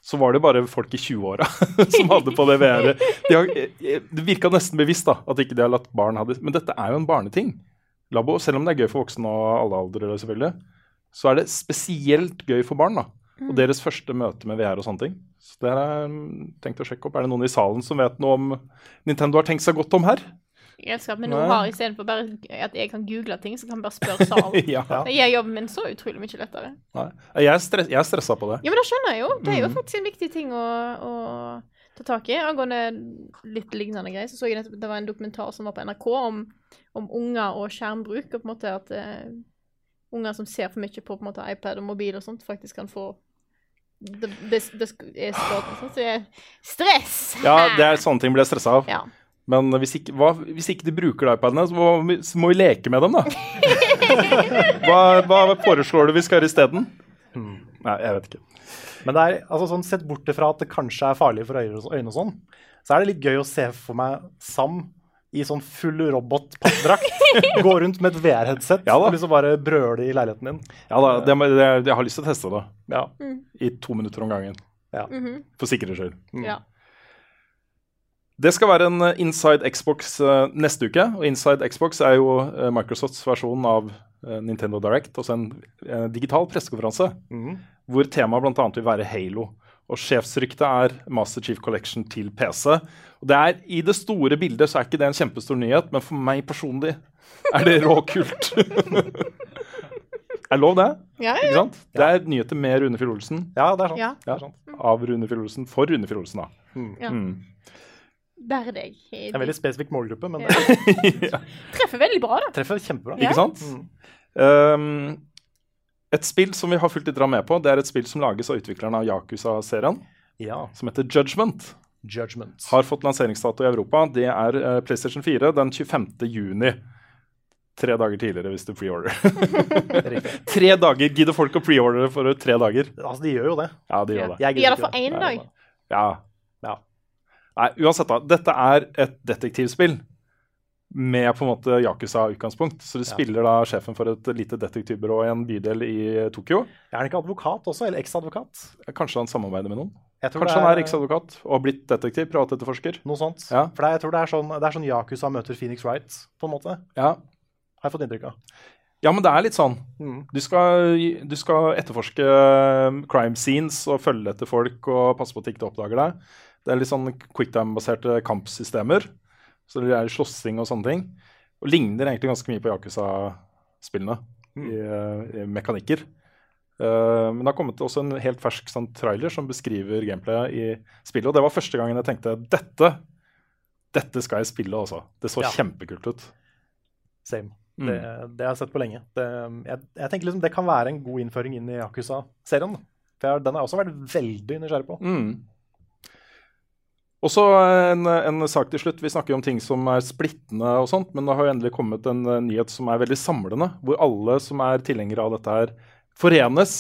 så var det bare folk i 20-åra som hadde på det VR-et. De eh, Det virka nesten bevisst da, at ikke de har latt barn ha det. Men dette er jo en barneting. Labo, selv om det er gøy for voksne og alle aldre, selvfølgelig, så er det spesielt gøy for barn. da. Og deres første møte med VR og sånne ting. Så det har jeg mm, tenkt å sjekke opp. Er det noen i salen som vet noe om Nintendo har tenkt seg godt om her? Jeg elsker at vi nå har istedenfor bare at jeg kan google ting, så kan vi bare spørre salen. ja. Det gjør jobben min så utrolig mye lettere. Nei. Jeg er, stress, jeg er stressa på det. Ja, men det skjønner jeg jo. Det Mm. er jo faktisk en viktig ting å, å ta tak i. Angående litt lignende greier, så så jeg at det var en dokumentar som var på NRK om, om unger og skjermbruk, og på en måte at uh, unger som ser for mye på, på en måte iPad og mobil og sånt, faktisk kan få det, det, det er skadelig. sånn, Så det er stress! Ja, det er sånne ting blir jeg stressa av. Ja. Men hvis ikke, hva, hvis ikke de bruker iPadene, så må, så må vi leke med dem, da. hva, hva foreslår du vi skal gjøre isteden? Nei, jeg vet ikke. Men det er, altså sånn, sett bort fra at det kanskje er farlig for øyne og øyne og sånn, så er det litt gøy å se for meg Sam i sånn full robotpappdrakt gå rundt med et VR-headset Ja og liksom bare brøle i leiligheten din. Ja da, det, det, jeg har lyst til å teste det Ja. i to minutter om gangen. Mhm. For sikkerhets skyld. ja. Det skal være en eh, Inside Xbox eh, neste uke. Og Inside Xbox er jo eh, Microsofts versjon av Nintendo Direct. Også en digital pressekonferanse hvor temaet bl.a. vil være Halo. Og sjefsryktet er Master Chief Collection til PC. Og det er, I det store bildet så er ikke det en kjempestor nyhet, men for meg personlig er det råkult. er lov, det? Ja, ja, Ikke ja. sant? Det er nyheter med Rune Fjell Olsen. ja, det er sant. Ja. Det er. Av Rune Fjell Olsen for Rune Fjell Olsen, da. Ja. Mm. Bare deg. Det er en veldig spesifikk målgruppe, men Ja. Treffer veldig bra, da. treffer kjempebra. Ja. Ikke sant? Um, et spill som vi har fulgt litt med på, det er et spill som lages av utviklerne av Yakuza-serien, Ja. som heter Judgment. Judgment. Har fått lanseringsdato i Europa. Det er uh, PlayStation 4 den 25. juni. Tre dager tidligere hvis du preorder. tre dager! Gidder folk å preordre for tre dager? Altså, de gjør jo det. Ja, de gjør det. Jeg gir det for én dag. Ja. Ja. Nei, uansett, da. Dette er et detektivspill med på en måte Yakuza-utgangspunkt. Så du Ja. spiller da sjefen for et lite detektivbyrå i en bydel i Tokyo. Er han ikke advokat også, eller eksadvokat? Kanskje han samarbeider med noen? Kanskje det han er eksadvokat og har blitt detektiv? Privatetterforsker? Noe sånt. Ja. For det, er- jeg tror det er sånn, det er sånn Yakuza møter Phoenix Wright, på en måte. Ja. Har jeg fått inntrykk av. ja, men det er litt sånn. Mm. Du skal, du skal etterforske crime scenes og følge etter folk og passe på at de ikke oppdager deg. Det er litt sånn quicktime-baserte kampsystemer. Så det er slåssing og sånne ting. Og ligner egentlig ganske mye på Yakuza-spillene i, eh, i mekanikker. Uh, men det har kommet også en helt fersk sånn, trailer som beskriver gameplayet i spillet. Og det var første gangen jeg tenkte dette, dette skal jeg spille, altså. Det så Ja. kjempekult ut. Same. Mm. Det, det har jeg sett på lenge. Det, jeg, jeg tenker liksom det kan være en god innføring inn i Yakuza-serien. For jeg, den har jeg også vært veldig nysgjerrig på. Mm. Og så en, en sak til slutt. Vi snakker om ting som er splittende og sånt, men det har jo endelig kommet en eh, nyhet som er veldig samlende, hvor alle som er tilhengere av dette her, forenes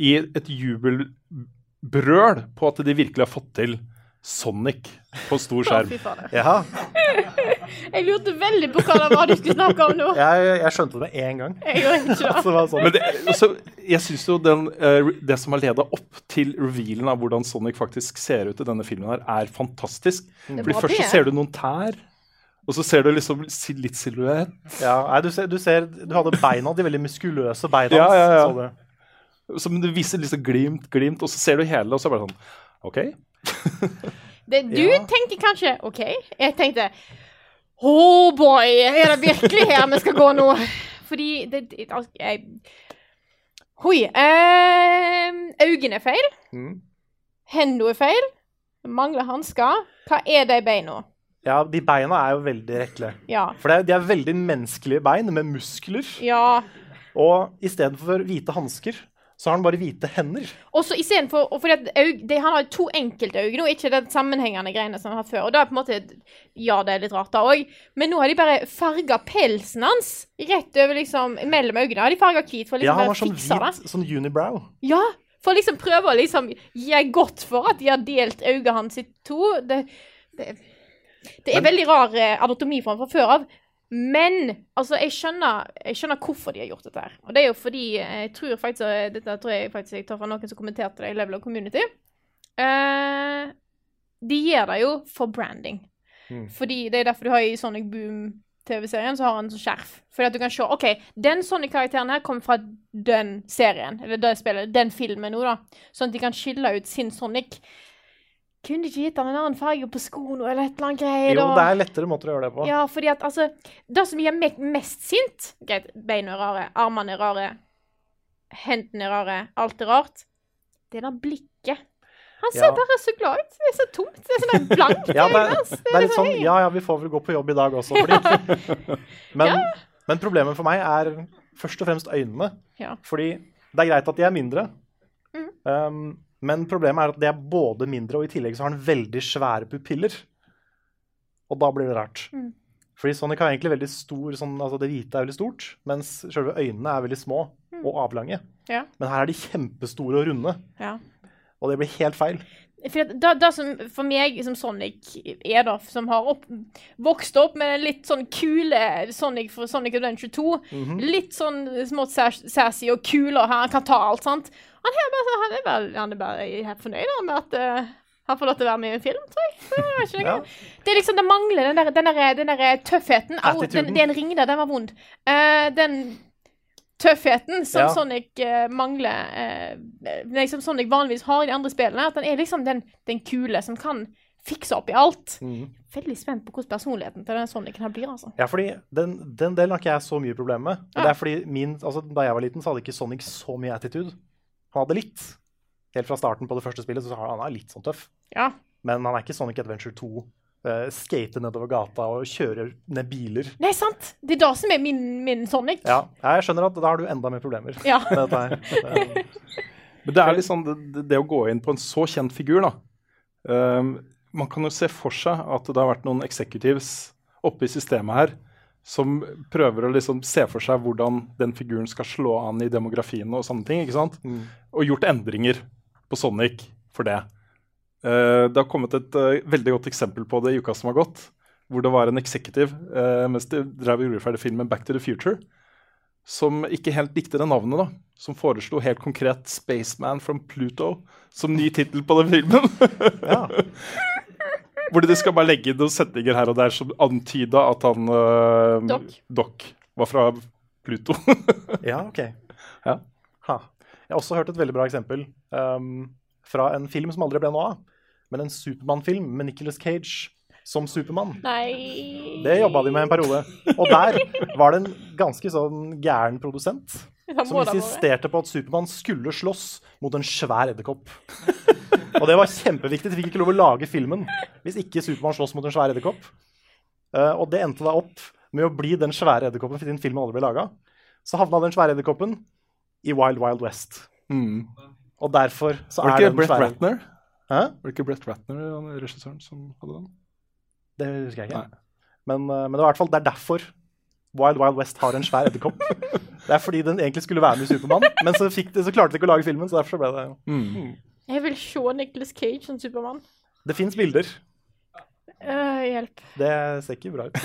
i et jubelbrøl på at de virkelig har fått til Sonic på stor skjerm. Oh. Ja, Jeg lurte veldig på hva det var du skulle snakke om nå. jeg, jeg skjønte det med en gang. Jeg gjorde. Altså, det sånn. Det, altså, jeg syns jo den, eh, det som har leda opp til revealen av hvordan Sonic faktisk ser ut i denne filmen, her, er fantastisk. Mm. Fordi Først så ser du noen tær, og så ser du liksom litt silhuett. Ja, nei, du, ser, du ser Du hadde beina, de veldig muskuløse beina Ja, ja, ja. så. Som du viser liksom glimt, glimt, og så ser du hele, og så er det bare sånn OK. Det, du Ja. tenkte kanskje OK. Jeg tenkte Oh boy, er det virkelig her vi skal gå nå? Fordi det, altså, jeg, Hoi. Eh, er feil. Mm. Hendene er feil. Mangler hansker. Hva er de beina? Ja, de beina er jo veldig rekle. Ja. For det, er- de er veldig menneskelige bein med muskler. Ja. Og istedenfor hvite hansker, så har han bare hvite hender. Og så istedenfor og fordi at det, Han har to enkeltøyne nå, ikke den sammenhengende greiene som han har før. Og da er på en måte Ja, det er litt rart, da òg. Men nå har de bare farga pelsen hans rett over liksom mellom øynene. Har de farga hvit for å Ja, liksom han bare sånn fikse det. hvit sånn unibrow. Ja, for å liksom prøve å liksom gi godt for at de har delt øynene hans i to. Det, det, det er veldig rar eh, anatomi for han fra før av. Men altså, jeg skjønner, jeg skjønner hvorfor de har gjort dette her. Og det er jo fordi eh, jeg tror faktisk eh, Dette tror jeg faktisk jeg tar fra noen som kommenterte det i Level of Community. Uh, de gjør det jo for branding. Mm. Fordi det er derfor du har i Sonic Boom-TV-serien så har han sånn skjerf. Fordi at du kan se OK, den Sonic-karakteren her kommer fra den serien, eller det spillet, den filmen nå, da. Sånn at de kan skille ut sin Sonic. Kunne de ikke gitt han en annen farge på skoene eller et eller annet greier? Jo, det er lettere måter å gjøre det på. Ja, fordi at altså Det som gjør meg mest sint Greit, beina er rare, armene er rare, hendene er rare, alt er rart. Det er det blikket. Han ser Ja. bare så glad ut. Det er så tomt. Det er sånn blankt. Ja, det, er- det er litt sånn Ja, ja, vi får vel gå på jobb i dag også, fordi men, men problemet for meg er først og fremst øynene. Ja. Fordi det er greit at de er mindre, Mm. um, men problemet er at det er både mindre, og i tillegg så har den veldig svære pupiller. Og da blir det rart. Mm. Fordi Sonic har egentlig veldig stor sånn, altså Det hvite er veldig stort, mens selve øynene er veldig små og avlange. Ja. Men her er de kjempestore og runde, Ja. og det blir helt feil. For da, da som for meg som Sonic er, da, som har opp, vokst opp med den litt sånn kule Sonic fra Sonic Adventure 2 Mhm. Litt sånn smått sassy og kul, og han kan ta alt, sant. Han er bare, han er bare, han er bare helt fornøyd med at uh, han får lov til å være med i en film, tror jeg. Det, Ja. Det liksom, det mangler den der, den der, den der tøffheten. Au, den, en ring der, den var vond. Uh, den tøffheten som Ja. Sonic uh, mangler uh, liksom Som Sonic vanligvis har i de andre spillene. At han er liksom den, den kule som kan fikse opp i alt. Mm. Veldig spent på hvordan personligheten til den Sonicen her blir, altså. Ja, fordi den, den delen har ikke jeg så mye problem med. Ja. det er fordi min, altså, Da jeg var liten, så hadde ikke Sonic så mye attitude. Han hadde litt. Helt fra starten på det første spillet så har han er litt sånn tøff. Ja. Men han er ikke Sonic Adventure 2. Uh, skate nedover gata og kjøre ned biler. Nei, sant! Det er det som er min, min Sonic. Ja, jeg skjønner at da har du enda mer problemer Ja. med dette her. Men det er litt sånn, det, det å gå inn på en så kjent figur, da. Um, man kan jo se for seg at det har vært noen executives oppe i systemet her som prøver å liksom se for seg hvordan den figuren skal slå an i demografien og sånne ting. ikke sant? Mm. Og gjort endringer på Sonic for det. Uh, det har kommet et uh, veldig godt eksempel på det i uka som har gått. Hvor det var en executive uh, mens de drev og gjorde ferdig filmen Back to the Future, som ikke helt likte det navnet. da, Som foreslo helt konkret 'Spaceman from Pluto' som ny tittel på den filmen. Ja. Hvor de skal bare legge inn noen setninger her og der som antyda at han uh, Doc. Doc var fra Pluto. ja, OK. Ja. Ha. Jeg har også hørt et veldig bra eksempel um, fra en film som aldri ble noe av. Men en Supermann-film med Nicolas Cage som Supermann. Det jobba de med en periode. Og der var det en ganske sånn gæren produsent som insisterte på at Supermann skulle slåss mot en svær edderkopp. Og det var kjempeviktig. De fikk ikke lov å lage filmen hvis ikke Supermann slåss mot en svær edderkopp. Uh, og det endte da opp med å bli den svære edderkoppen den filmen aldri ble laga. Så havna den svære edderkoppen i Wild Wild West. Mm. Og derfor så er det den Brett svære Ratner? Hæ? Var det ikke Brett Ratner, regissøren, som hadde den? Det husker jeg ikke. Men, uh, men det, var i hvert fall, det er derfor Wild Wild West har en svær edderkopp. Det er fordi den egentlig skulle være med i Supermann, men så, fikk de, så klarte de ikke å lage filmen. så derfor så ble det... Mm. Jeg vil se Nicolas Cage som Supermann. Det fins bilder. Uh, hjelp. Det ser ikke bra ut.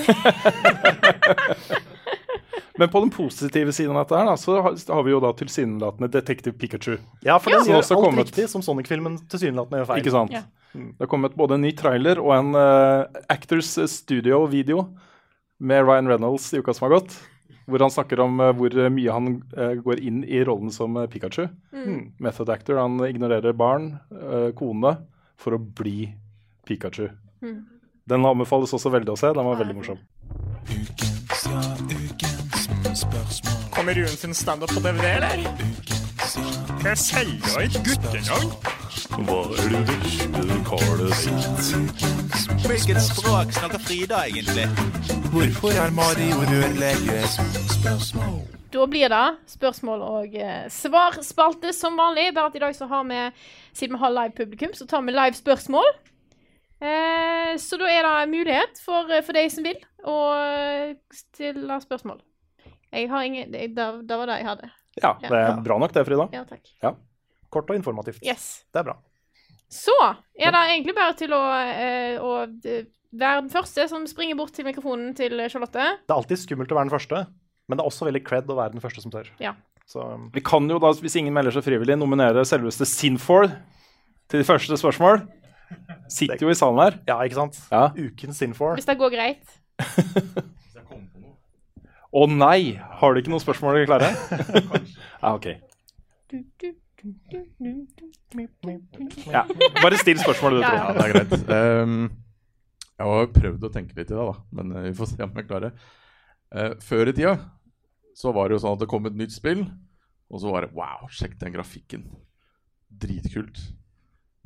Men på den positive siden av dette her, da, så har, vi jo da tilsynelatende Detective Pikachu. Ja, for den ja. gjør alt kommet- riktig som Sonic-filmen tilsynelatende gjør feil. Ikke sant? Ja. Det har kommet både en ny trailer og en uh, Actors Studio-video med Ryan Reynolds i uka som har gått. Hvor han snakker om eh, hvor mye han eh, går inn i rollen som eh, Pikachu. Mm. Method actor. Han ignorerer barn, eh, kone, for å bli Pikachu. Mm. Den anbefales også veldig å se. Den var veldig morsom. Kommer Ruen sin standup på DVD, eller? Jeg selger et guttenavn. Hva er det vesle karet sitt? Hvilket språk snakker Frida egentlig? Hvorfor er Mario rørlege? Da blir det spørsmål og eh, svarspalte som vanlig. Bare at i dag så har vi, siden vi har live publikum, så tar vi live spørsmål. Eh, så da er det mulighet for, eh, for de som vil, å eh, stille spørsmål. Jeg har ingen det, det det var det jeg hadde. Ja, det er bra nok det, Frida. Ja, takk. Kort og informativt. Yes. Det er bra. Så er det egentlig bare til å, eh, å være den første som springer bort til mikrofonen til Charlotte. Det er alltid skummelt å være den første, men det er også veldig cred å være den første som tør. Ja. Så um, Vi kan jo da, hvis ingen melder seg frivillig, nominere selveste Sinfor til de første spørsmål. Sitter jo i salen her. ja, ikke sant? Ja. Ukens Sinfor. Hvis det går greit. Å nei! Har du ikke noen spørsmål klare? ja, OK. Ja, Bare still spørsmålet, du, tror. Ja, det er greit. Um, jeg har prøvd å tenke litt i det, da, men eh, vi får se om jeg klarer det. Uh, før i tida så var det jo sånn at det kom et nytt spill, og så var det wow, sjekk den grafikken. Dritkult.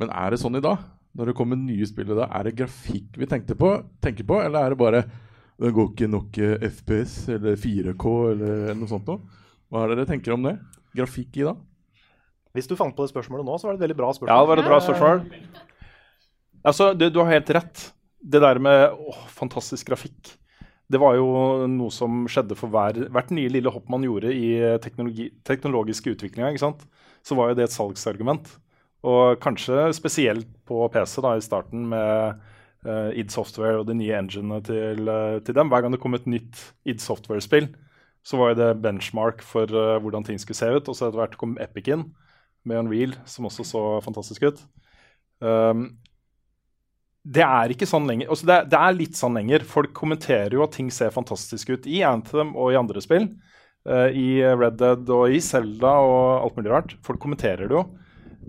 Men er det sånn i dag? Når det kommer nye spill i dag, er det grafikk vi tenkte på, tenker på, eller er det bare det går ikke nok eh, FPS eller 4K eller noe sånt noe? Hva er det dere tenker om det? Grafikk i dag? Hvis du fant på det spørsmålet nå, så var det et veldig bra spørsmål. Ja, det var et bra spørsmål. Altså, du, du har helt rett. Det der med åh, fantastisk grafikk, det var jo noe som skjedde for hver, hvert nye lille hopp man gjorde i teknologiske utviklinga. ikke sant? Så var jo det et salgsargument. Og kanskje spesielt på PC da, i starten med eh, id Software og de nye enginene til, eh, til dem. Hver gang det kom et nytt id Software-spill, så var det benchmark for eh, hvordan ting skulle se ut. Og så etter hvert kom Epic inn med Unreal, som også så fantastisk ut. Um, det er ikke sånn lenger. Altså det, er, det er litt sånn lenger. Folk kommenterer jo at ting ser fantastisk ut i Anthem og i andre spill. Uh, I Red Dead og i Zelda og alt mulig rart. Folk kommenterer det jo.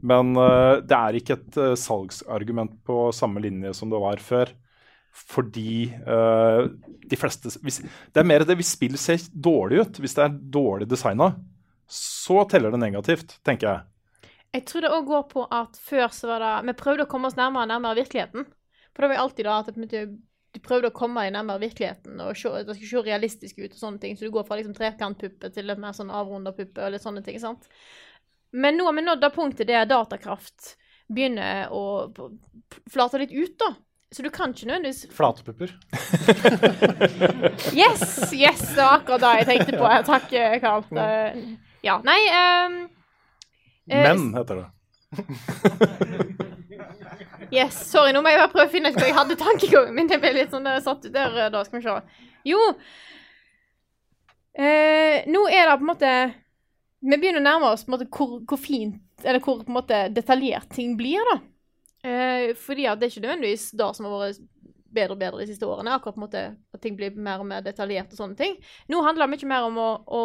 Men eh, det er ikke et eh, salgsargument på samme linje som det var før. Fordi eh, de fleste hvis, Det er mer det hvis spill ser dårlig ut, hvis det er dårlig designa, så teller det negativt, tenker jeg. Jeg tror det òg går på at før så var det Vi prøvde å komme oss nærmere og nærmere virkeligheten. For det var jo alltid da at du prøvde å komme deg nærmere virkeligheten, og se, det skulle se realistisk ut og sånne ting. Så du går fra liksom trekantpuppe til litt mer sånn avrunda puppe og litt sånne ting. sant? Men nå har vi nådd det punktet der datakraft begynner å flate litt ut, da. Så du kan ikke nødvendigvis Flatepupper. Yes! Yes, det var akkurat det jeg tenkte på. Takk, Karl. Ja, nei um, eh, Men, heter det. Yes, sorry, nå må jeg bare prøve å finne ut hva jeg hadde tankegangen min. Jeg ble litt sånn der, satt ut der, eh, da skal vi se. Jo, Uh, nå er det på en måte Vi begynner å nærme oss måte hvor, hvor fint, eller hvor måte detaljert ting blir, da. Eh, fordi at det er ikke nødvendigvis det som har vært bedre og bedre de siste årene. Akkurat på en måte at ting blir mer og mer detaljert og sånne ting. Nå handler det mye mer om å, å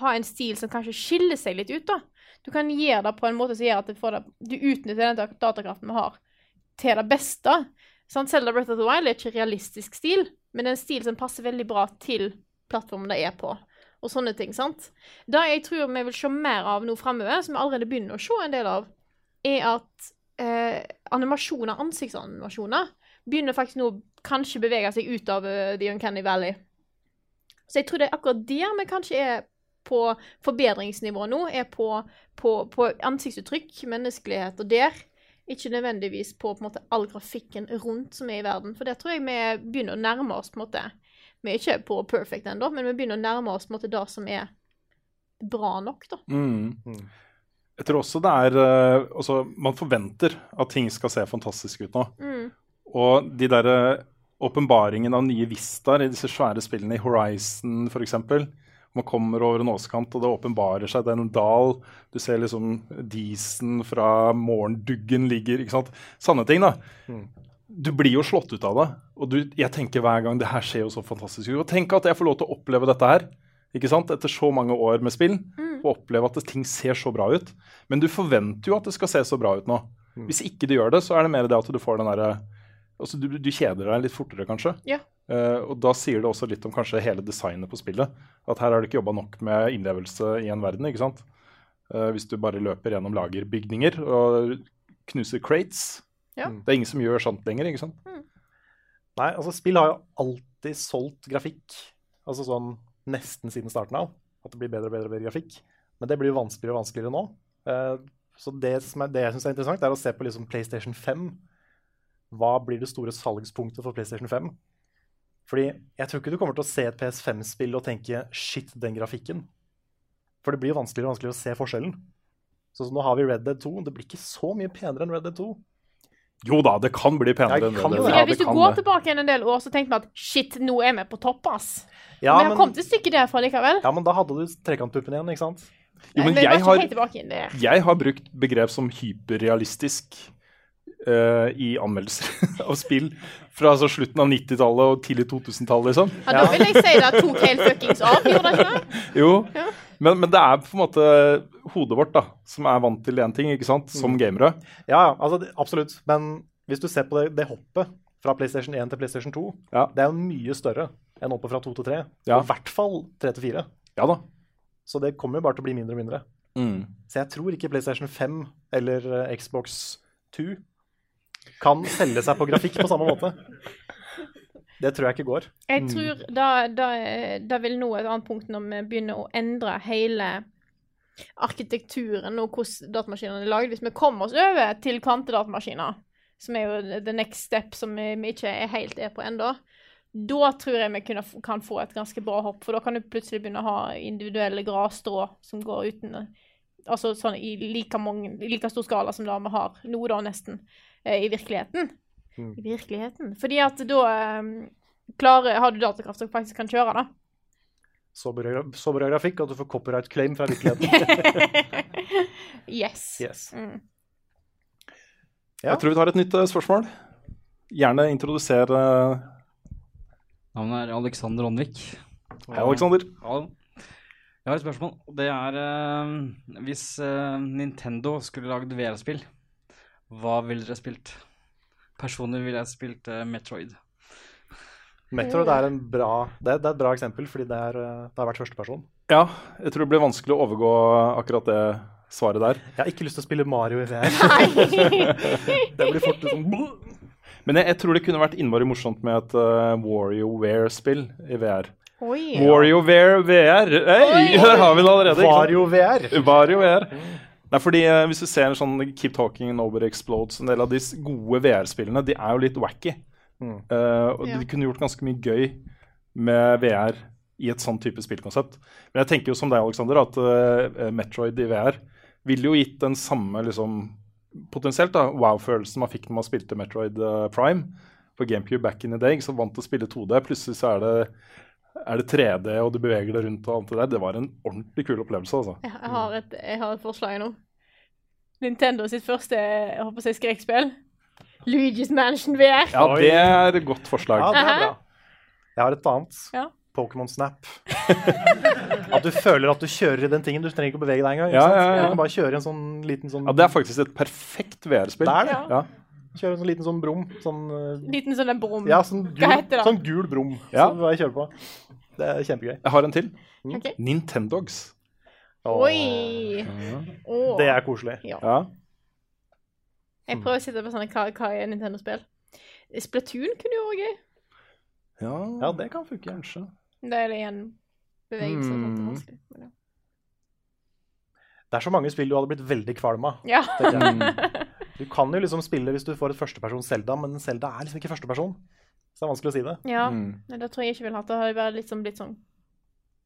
ha en stil som kanskje skiller seg litt ut, da. Du kan gjøre det på en måte som gjør at det, du utnytter den datakraften vi har, til det beste. Sånn, Selda Breath of the Wild er ikke realistisk stil, men det er en stil som passer veldig bra til plattformen det er på. Og sånne ting, sant? Det jeg tror vi vil se mer av nå framover, som vi allerede begynner å se en del av, er at eh, animasjoner, ansiktsanimasjoner, begynner faktisk nå å kanskje bevege seg ut av uh, The Uncanny Valley. Så jeg tror det er akkurat der vi kanskje er på forbedringsnivå nå, er på, på, på ansiktsuttrykk, menneskelighet og der. Ikke nødvendigvis på, på måte, all grafikken rundt som er i verden. For det tror jeg vi begynner å nærme oss. på en måte. Vi er ikke på perfect ennå, men vi begynner å nærme oss på en måte, det som er bra nok. da. Mm. Jeg tror også det er eh, altså, Man forventer at ting skal se fantastisk ut nå. Mm. Og de derre åpenbaringen av nye vistaer i disse svære spillene i Horizon f.eks. Man kommer over en åskant, og det åpenbarer seg det er en dal. Du ser liksom disen fra morgenduggen ligger ikke sant? Sanne ting, da. Du blir jo slått ut av det. Og du, jeg tenker hver gang det her skjer jo så fantastisk. Og tenk at jeg får lov til å oppleve dette her. Ikke sant? Etter så mange år med spill. og oppleve at ting ser så bra ut. Men du forventer jo at det skal se så bra ut nå. Hvis ikke du gjør det, så er det mer det at du får den derre altså du, du kjeder deg litt fortere, kanskje. Ja. Uh, og da sier det også litt om kanskje hele designet på spillet. At her har du ikke jobba nok med innlevelse i en verden. ikke sant? Uh, hvis du bare løper gjennom lagerbygninger og knuser crates. Ja. Det er ingen som gjør sånt lenger. ikke sant? Nei, altså spill har jo alltid solgt grafikk. Altså sånn nesten siden starten av. At det blir bedre og bedre, og bedre grafikk. Men det blir jo vanskeligere og vanskeligere nå. Uh, så det, som er, det jeg syns er interessant, er å se på liksom PlayStation 5. Hva blir det store salgspunktet for PlayStation 5? Fordi jeg tror ikke du kommer til å se et PS5-spill og tenke 'shit, den grafikken'. For det blir jo vanskeligere og vanskeligere å se forskjellen. Så, så nå har vi Red Dead 2. Det blir ikke så mye penere enn Red Dead 2. Jo da, det kan bli penere enn det. det. Ja, hvis du kan går det. tilbake en del år, så tenker vi at shit, nå er vi på topp, ass. Ja, vi har men- kommet et stykke derfra likevel. Ja, men da hadde du trekantpuppen igjen, ikke sant? Jo, men Nei, vi jeg har, inn jeg har brukt begrep som hyperrealistisk Uh, i anmeldelser av spill fra altså, slutten av 90-tallet og tidlig 2000-tallet, liksom. Ja, da vil jeg si det tok helt fuckings av, gjorde det ikke det? Jo, Ja. Men, men det er på en måte hodet vårt da, som er vant til én ting, ikke sant, som gamere. Ja, altså, absolutt. Men hvis du ser på det, det hoppet fra PlayStation 1 til PlayStation 2, Ja. det er jo mye større enn hoppet fra 2 til 3. Ja. Og i hvert fall 3 til 4. Ja da. Så det kommer jo bare til å bli mindre og mindre. Mm. Så jeg tror ikke PlayStation 5 eller eh, Xbox 2 kan selge seg på grafikk på samme måte. Det tror jeg ikke går. Jeg tror da, da, da vil nå et annet punkt når vi begynner å endre hele arkitekturen og hvordan datamaskinene er lagd. Hvis vi kommer oss over til kvantedatamaskiner, som er jo the next step som vi, vi ikke er helt er på ennå, da tror jeg vi kunne, kan få et ganske bra hopp. For da kan du plutselig begynne å ha individuelle grasstrå som går uten Altså sånn i like, mange, i like stor skala som det vi har nå, da, nesten, eh, i virkeligheten. Mm. I virkeligheten. Fordi at da klarer, har du datakraft som faktisk kan kjøre, da. Så bra, så bra grafikk at du får copyright claim fra virkeligheten. yes. Yes. Mm. Ja. Jeg tror vi tar et nytt eh, spørsmål. Gjerne introdusere Navnet er Alexander Åndvik. Hei, Alexander. Hallo. Jeg har et spørsmål. Det er eh, Hvis eh, Nintendo skulle lagd VR-spill, hva ville dere spilt? Personlig ville jeg spilt uh, Metroid. Metroid er, en bra, det, er, det er et bra eksempel, fordi det, er, eh, det har vært førsteperson. Ja, jeg tror det blir vanskelig å overgå akkurat det svaret der. Jeg har ikke lyst til å spille Mario i VR. det blir fort liksom Men jeg, jeg tror det kunne vært innmari morsomt med et uh, WarioWare-spill i VR. Oi. WarioWare VR! Hei, der har vi det allerede. sant? Wario VR. WarioWare. Nei, fordi eh, Hvis du ser en sånn Keep Talking Nobody Explodes, en del av de gode VR-spillene, de er jo litt wacky. Mm. Uh, og Ja. de kunne gjort ganske mye gøy med VR i et sånn type spillkonsept. Men jeg tenker jo som deg, Alexander, at uh, Metroid i VR ville jo gitt den samme liksom, potensielt da, wow-følelsen man fikk når man spilte Metroid Prime på GameCube back in the day. Så vant til å spille 2D. Plutselig så er det, er det 3D, og du beveger deg rundt og alt det der. Det var en ordentlig kul opplevelse, altså. Jeg jeg har et, jeg har et forslag nå. Nintendo sitt første jeg håper å si skrekkspill. Luigi's Mansion VR. Ja, det er et godt forslag. Ja, det er bra. Jeg har et annet. Ja. Pokémon Snap. at du føler at du kjører i den tingen. Du trenger ikke å bevege deg engang. Ja, ja, ja. Du kan bare kjøre en sånn liten sånn Ja, det er faktisk et perfekt VR-spill. Det er det. Ja. Kjøre en sånn liten sånn brum. Sånn, eh, Liten sånn en brum. ja, sånn gul, Hva heter det? sånn gul brum Ja. som jeg kjører på. Det er kjempegøy. Jeg har en til. Ok. Nintendogs. Oi! Oh. Det er koselig. Ja. Ja. Jeg prøver å sitte på sånne hva, hva er Nintendo-spill? Splatoon kunne jo vært gøy. Ja. Ja, det kan funke. kanskje. Det er igjen bevegelse det Mm. ja. Det er så mange spill du hadde blitt veldig kvalm av. Ja. Du kan jo liksom spille hvis du får et førstepersons Zelda, men Zelda er liksom ikke førsteperson. Så det er vanskelig å si det. Ja, Mm. Det tror jeg ikke vil ha. Det hadde vært bare liksom blitt sånn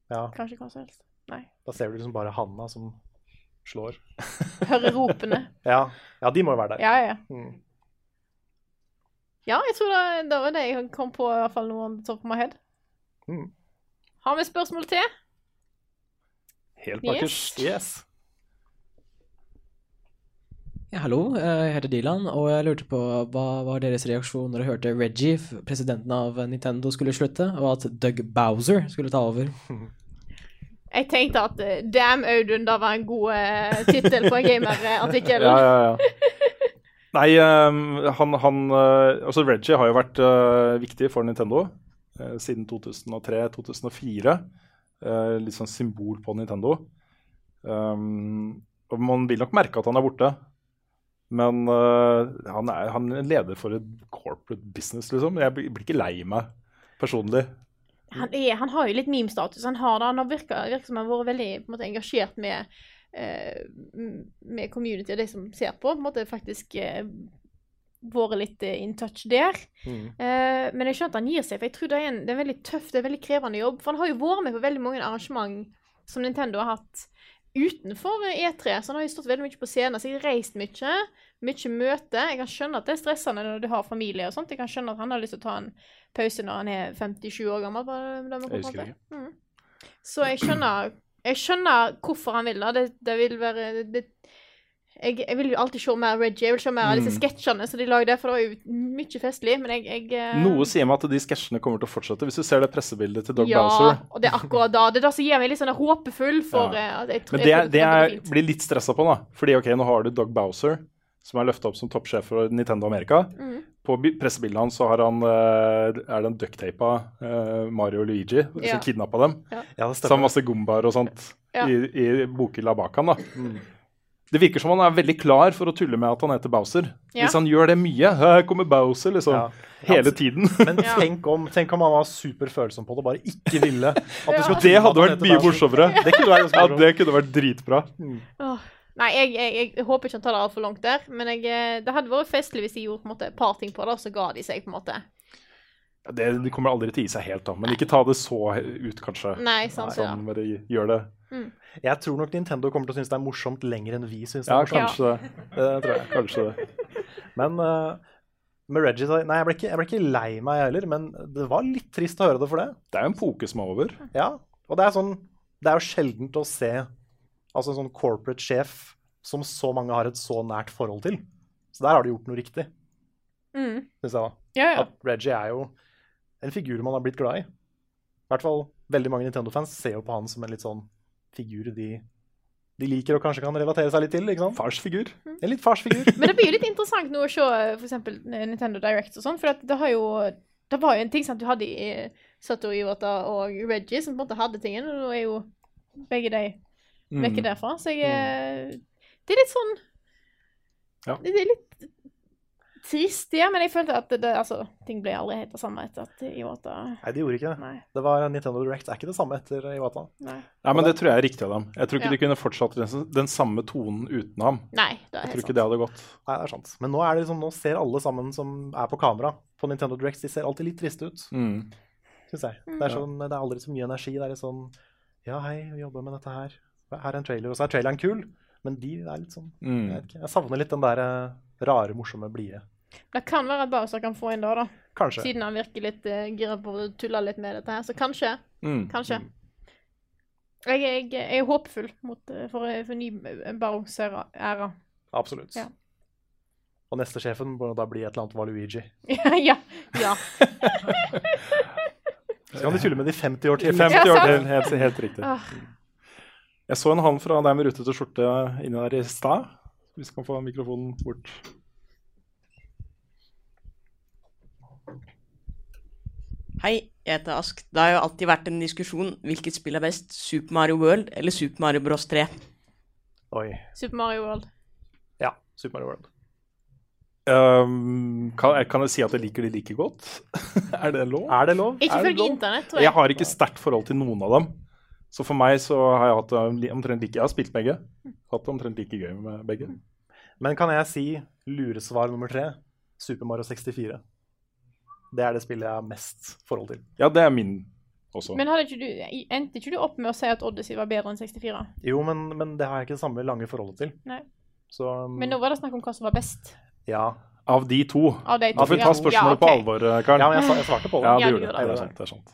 Ja, Kanskje hva som helst. Nei. Da ser du liksom bare Hanna som slår. Hører ropene. Ja, ja de må jo være der. Ja, ja. Mm. Ja, jeg tror det, det var det jeg kom på, i hvert fall noe on the top of my head. Mm. Har vi spørsmål til? Helt Yes. bakerst. Yes. Ja, hallo, jeg heter Dylan, og jeg lurte på hva var deres reaksjon når dere hørte Reggie, presidenten av Nintendo, skulle slutte, og at Doug Bowser skulle ta over? Jeg tenkte at eh, Damn Audun, da var en god uh, tittel på en gamerartikkel. Ja, ja, ja. Nei, ehm, han, han eh, Altså, Reggie har jo vært eh, viktig for Nintendo eh, siden 2003-2004. Uh, litt sånn symbol på Nintendo. Um, og man vil nok merke at han er borte. Men uh, han, er, han er leder for et corporate business, liksom. Jeg blir ikke lei meg personlig han, er, han har jo litt meme-status. Han har det, han har virka, virker som han har vært veldig måte, engasjert med, uh, med community og de som ser på. på en måte faktisk uh, vært litt in touch der. Mm. Uh, men jeg skjønner at han gir seg, for jeg tror det er en, det er en veldig tøff, det er en veldig krevende jobb. For han har jo vært med på veldig mange arrangement som Nintendo har hatt utenfor E3. Så nå har jeg stått veldig mye på scenen, så jeg har reist mye. Mye møte. Jeg kan skjønne at det er stressende når du har familie og sånt. Jeg kan skjønne at han har lyst til å ta en pause når han er 57 år gammel. Det Jeg husker det. Mm. Så jeg skjønner, jeg skjønner hvorfor han vil da. Det, det vil være det, jeg, jeg vil jo alltid se mer Reggie. Jeg vil se mer av disse Mm. sketsjene som de lagde, for det var jo mye festlig. Men jeg, jeg uh... Noe sier meg at de sketsjene kommer til å fortsette. Hvis du ser det pressebildet til Dog ja, Bowser. og det er akkurat da. Det er det som gir meg litt sånn håpefull for Ja. eh, at jeg tror Men det, jeg det, er, fint. blir litt stressa på, da. Fordi ok, nå har du Dog Bowser, som er løfta opp som toppsjef for Nintendo Amerika. Mm. På bi- pressebildet hans så har han, eh, er det en ducktapa uh, Mario og Luigi Ja. som kidnappa dem. Ja. Ja, Så stemmer. masse gombaer og sånt Ja. i, i bokhylla bak han da. Det virker som han er veldig klar for å tulle med at han heter Bowser. Ja. Hvis han gjør det mye, her kommer Bowser, liksom. Ja. Hele tiden. Men tenk om, tenk om han var superfølsom på det, bare ikke ville at du Ja. skulle Det hadde vært mye morsommere. Det kunne vært Ja, det kunne vært dritbra. Åh. Nei, jeg, jeg, jeg håper ikke han tar det altfor langt der. Men jeg, eh, det hadde vært festlig hvis de gjorde måte, et par ting på det, og så ga de seg. på en måte. Ja, Det, de kommer aldri til å gi seg helt, da. Men ikke ta det så ut, kanskje. Nei, sant, Sånn, bare gjør det. Mm. Jeg tror nok Nintendo kommer til å synes det er morsomt lenger enn vi syns det er morsomt. kanskje det. Det tror jeg. Kanskje det. Men uh, med Reggie Nei, jeg ble, ikke, jeg ble ikke lei meg heller, men det var litt trist å høre det for det. Det er jo en poke som er over. Ja, og det er sånn Det er jo sjeldent å se altså en sånn corporate sjef som så mange har et så nært forhold til. Så der har du gjort noe riktig, Mm. syns jeg. da. Ja, ja. At Reggie er jo en figur man har blitt glad i. I hvert fall veldig mange Nintendo-fans ser jo på han som en litt sånn figur de, de liker og kanskje kan relatere seg litt til. ikke sant? Farsfigur. En litt farsfigur. Men det blir jo litt interessant nå å se f.eks. for eksempel Nintendo Direct og sånn, for at det har jo det var jo en ting som du hadde i Sato Iwata og Reggie, som på en måte hadde tingen, og nå er jo begge de Mm. derfra. Så jeg mm. Det er litt sånn Ja. Det er litt trist, ja, men jeg følte at det, det, altså, ting ble aldri helt det samme etter at Iwata Nei, de gjorde ikke det. Nei. Det var Nintendo Direct er ikke det samme etter Iwata. Nei. Nei, men det tror jeg er riktig av dem. Jeg tror ikke Ja. de kunne fortsatt den, den samme tonen uten ham. Nei, det er Jeg tror tror sant. ikke det hadde gått. Nei, det er sant. Men nå er det liksom, nå ser alle sammen som er på kamera på Nintendo Direct, de ser alltid litt triste ut, Mm. syns jeg. Det er, sånn, det er aldri så mye energi. Det er litt sånn Ja, hei, vi jobber med dette her. Her er en trailer. Og så er traileren kul, men de er litt sånn Mm. Jeg, vet ikke, jeg savner litt den der eh, rare, morsomme, blide. Det kan være at Bowser kan få inn det, da. Kanskje. Siden han virker litt uh, gira på å tulle litt med dette her. Så kanskje. Mm. Kanskje. Jeg, jeg, jeg er håpefull mot, eh, for, for ny Bowser-æra. Absolutt. Ja. Og neste sjefen må da bli et eller annet Valuigi. ja. ja. Så kan de tulle med de 50 år til. 50 år til, helt, helt riktig. Ah. Jeg så en han fra deg med rutete skjorte inni der i stad. Hvis vi kan få mikrofonen bort. Hei, jeg heter Ask. Det har jo alltid vært en diskusjon hvilket spill er best, Super Mario World eller Super Mario Bros 3. Oi. Super Mario World. Ja, Super Mario World. Um, kan, jeg- kan jeg si at jeg liker de like godt? er det lov? Er det lov? Ikke Er følge internett, tror jeg. Jeg har ikke sterkt forhold til noen av dem. Så for meg så har jeg hatt omtrent like Jeg har spilt begge. Hatt omtrent like gøy med begge. Men kan jeg si luresvar nummer tre? Super Mario 64. Det er det spillet jeg har mest forhold til. Ja, det er min også. Men hadde ikke du, endte ikke du opp med å si at Odyssey var bedre enn 64? Jo, men, men det har jeg ikke det samme lange forholdet til. Nei. Så um, Men nå var det snakk om hva som var best. ja. Av de to. Av de to, Ja, for ta ja. spørsmålet Ja, på alvor, eh, Karl. Ja, men jeg, jeg svarte på det. Ja, du gjorde det. det. er sant, det er sant.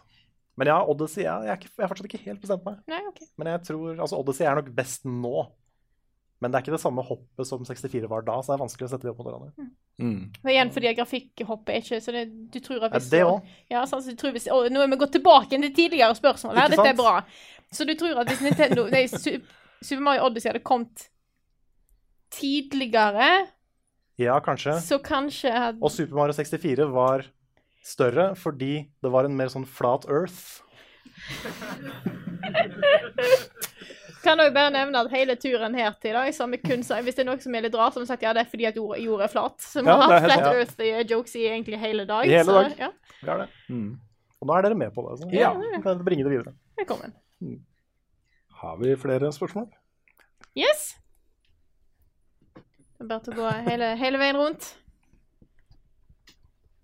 Men ja, Odyssey jeg, jeg, er ikke, jeg er fortsatt ikke helt bestemt meg. Nei, ok. Men jeg tror, altså Odyssey er nok best nå. Men det er ikke det samme hoppet som 64 var da, så det er vanskelig å sette de opp mot hverandre. Mm. Og igjen fordi grafikkhoppet er ikke Så det, du tror at Ja, hvis det også. Ja, sånn, så du tror hvis å, Nå er vi gått tilbake til tidligere spørsmål. her, Dette er bra. Så du tror at hvis Nintendo Nei, Super Mario Odyssey hadde kommet tidligere, Ja, kanskje. så kanskje hadde Og Super Mario 64 var større fordi det var en mer sånn flat earth. Kan òg bare nevne at hele turen her til da, så vi kun Hvis det er noe som er litt rart, så vi sagt ja, det er fordi at jorda, jorda er flat. Så vi Ja, har hatt Flat ja. Earth-jokes i egentlig hele dag. I hele så, dag. Ja. Vi har det. Mm. Og nå er dere med på det. Så Ja. kan dere bringe det videre. Velkommen. Har vi flere spørsmål? Yes! Det er bare til å gå hele, hele veien rundt.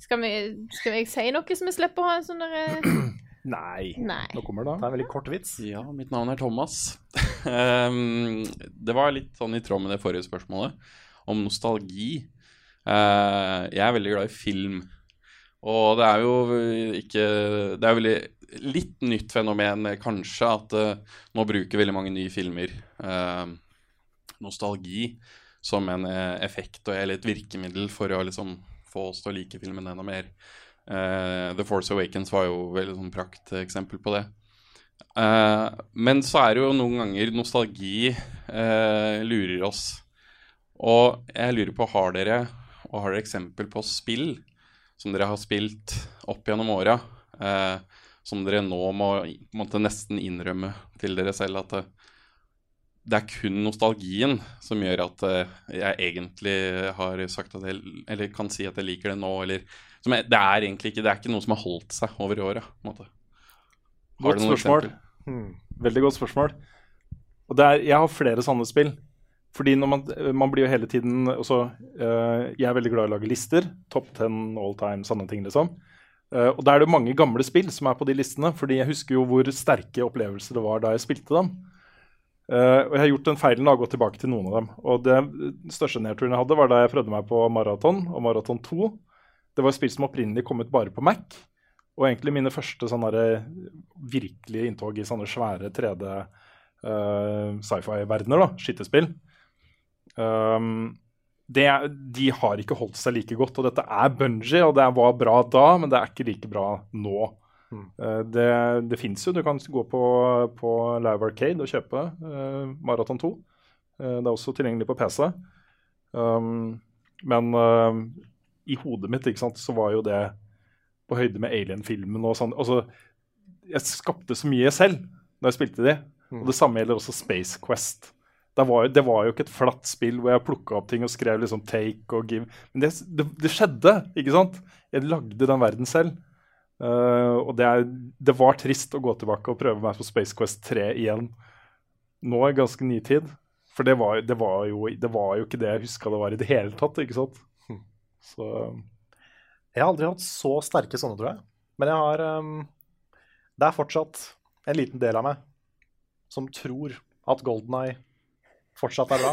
Skal vi, skal jeg si noe som vi slipper å ha en sånn derre Nei. Nei. Nå kommer det. Det er en veldig kort vits. Ja, mitt navn er Thomas. um, det var litt sånn i tråd med det forrige spørsmålet, om nostalgi. Uh, jeg er veldig glad i film. Og det er jo ikke Det er jo veldig litt nytt fenomen, kanskje, at uh, nå bruker veldig mange nye filmer uh, nostalgi som en eh, effekt og eller et virkemiddel for å liksom få oss til å like filmen enda mer. Eh, The Force Awakens var jo veldig sånn prakteksempel på det. Eh, men så er det jo noen ganger nostalgi eh, lurer oss. Og jeg lurer på, har dere, og har dere eksempel på spill som dere har spilt opp gjennom åra, som dere nå må måtte nesten innrømme til dere selv at det, er kun nostalgien som gjør at jeg egentlig har sagt at jeg Eller kan si at jeg liker det nå, eller som er, Det er egentlig ikke Det er ikke noe som har holdt seg over åra, på en måte. Godt spørsmål. Hmm. Veldig godt spørsmål. Og det er, jeg har flere sånne spill. Fordi når man, man blir jo hele tiden også, uh, Jeg er veldig glad i å lage lister. Top 10 all time, sånne ting, liksom. Uh, og da er det mange gamle spill som er på de listene. Fordi jeg husker jo hvor sterke opplevelser det var da jeg spilte dem. Uh, og jeg har gjort den feilen og gått tilbake til noen av dem. Og det den største nedturen jeg hadde, var da jeg prøvde meg på Maraton og Maraton 2. Det var spill som opprinnelig kom ut bare på Mac. Og egentlig mine første sånne virkelige inntog i sånne svære 3D uh, sci-fi-verdener, skittespill. Um, det, de har ikke holdt seg like godt. Og dette er Bungie, og det var bra da, men det er ikke like bra nå. Eh, det det fins jo, du kan gå på, på Live Arcade og kjøpe uh, Maraton 2. Uh, det er også tilgjengelig på PC. Um, men eh, i hodet mitt ikke sant, så var jo det på høyde med Alien-filmen og sånn. Altså, jeg skapte så mye selv da jeg spilte de. Og det samme gjelder også Space Quest. Det var, jo, det var jo ikke et flatt spill hvor jeg plukka opp ting og skrev liksom take og give. Men det, det, det skjedde, ikke sant? Jeg lagde den verden selv. Uh, og det, er, det var trist å gå tilbake og prøve meg på Space Quest 3 igjen. Nå er ganske ny tid. For det var, det, var jo, det var jo ikke det jeg huska det var i det hele tatt. ikke sant? Så Jeg har aldri hatt så sterke sånne, tror jeg. Men jeg har um, Det er fortsatt en liten del av meg som tror at Golden Eye fortsatt er bra.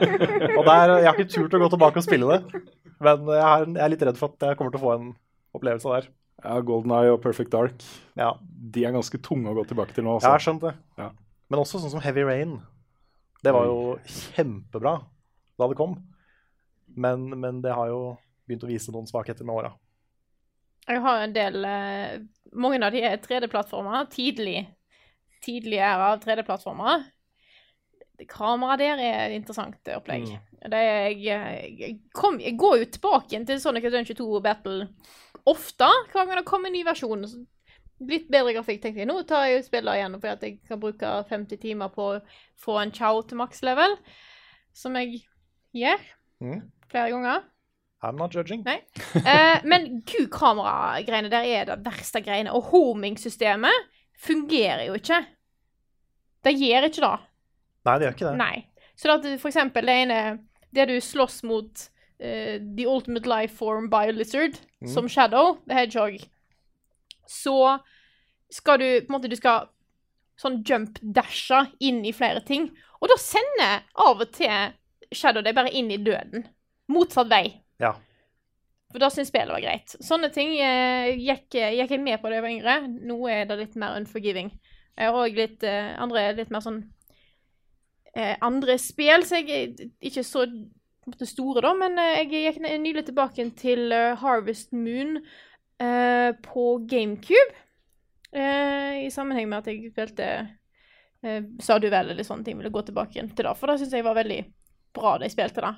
og der, Jeg har ikke turt å gå tilbake og spille det, men jeg, er, jeg er litt redd for at jeg kommer til å få en opplevelse der. Ja, Golden Eye og Perfect Dark Ja. de er ganske tunge å gå tilbake til nå. Jeg har skjønt det. Ja. Men også sånn som Heavy Rain. Det var jo kjempebra da det kom. Men, men det har jo begynt å vise noen svakheter med åra. Jeg har en del eh, Mange av de er 3D-plattformer. Tidlig tidlig æra av 3D-plattformer. Kameraet der er et interessant opplegg. opplegg. Det er, jeg, jeg, kom, jeg går jo tilbake til Sonic Adventure 2 Battle ofte. Hver gang det kommer en ny versjon. så Litt bedre grafikk, tenkte jeg. Nå tar jeg og spiller igjen fordi at jeg kan bruke 50 timer på å få en chow til maks level. Som jeg gjør Mm. Flere ganger. I'm not judging. Nei. Eh, men gud, kameragreiene der er det verste greiene. Og homing-systemet fungerer jo ikke. Det gjør ikke det. Nei, det gjør ikke det. Nei. Så at for eksempel det ene Det du slåss mot uh, The Ultimate Life Form Biolizard, Mm. som Shadow, The Hedgehog, så skal du på en måte Du skal sånn jump-dashe inn i flere ting. Og da sender av og til Shadow deg bare inn i døden. Motsatt vei. Ja. For da syntes spillet var greit. Sånne ting eh, gikk, gikk jeg med på da jeg var yngre. Nå er det litt mer unforgiving. Eh, Og litt eh, andre litt mer sånn eh, Andre spill så jeg er ikke så store, da, men eh, jeg gikk nylig tilbake til eh, Harvest Moon eh, på GameCube. Eh, I sammenheng med at jeg spilte eh, Sa du vel, eller sånne ting. Ville gå tilbake til det, for det syns jeg var veldig bra da jeg spilte det.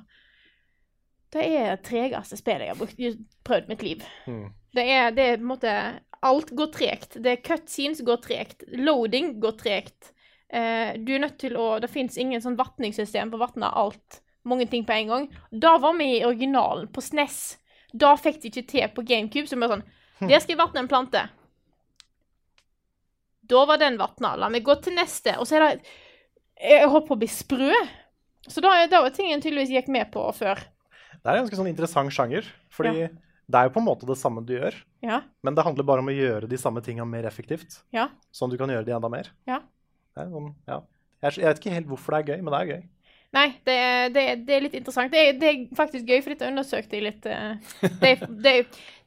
Det er det tregeste spillet jeg har brukt, prøvd mitt liv. Mm. Det er, det er på en måte Alt går tregt. Det er cutscenes går tregt. Loading går tregt. Eh, du er nødt til å Det fins ingen sånn vatningssystem på å av alt. Mange ting på en gang. Da var vi i originalen, på SNES. Da fikk de ikke til på GameCube. Vi var sånn Der skal jeg vatne en plante. Da var den vatna. La meg gå til neste. Og så er det Jeg holdt på å bli sprø. Så da, da var jeg tydeligvis gikk med på før. Det er en ganske sånn interessant sjanger, fordi det er jo på en måte det samme du gjør, Ja. men det handler bare om å gjøre de samme tinga mer effektivt, Ja. sånn du kan gjøre de enda mer. Ja. Det sånn, ja. jeg, jeg vet ikke helt hvorfor det er gøy, men det er gøy. Nei, det, det, er- det er litt interessant. Det er, det er faktisk gøy, for dette undersøkte jeg litt eh, det, det,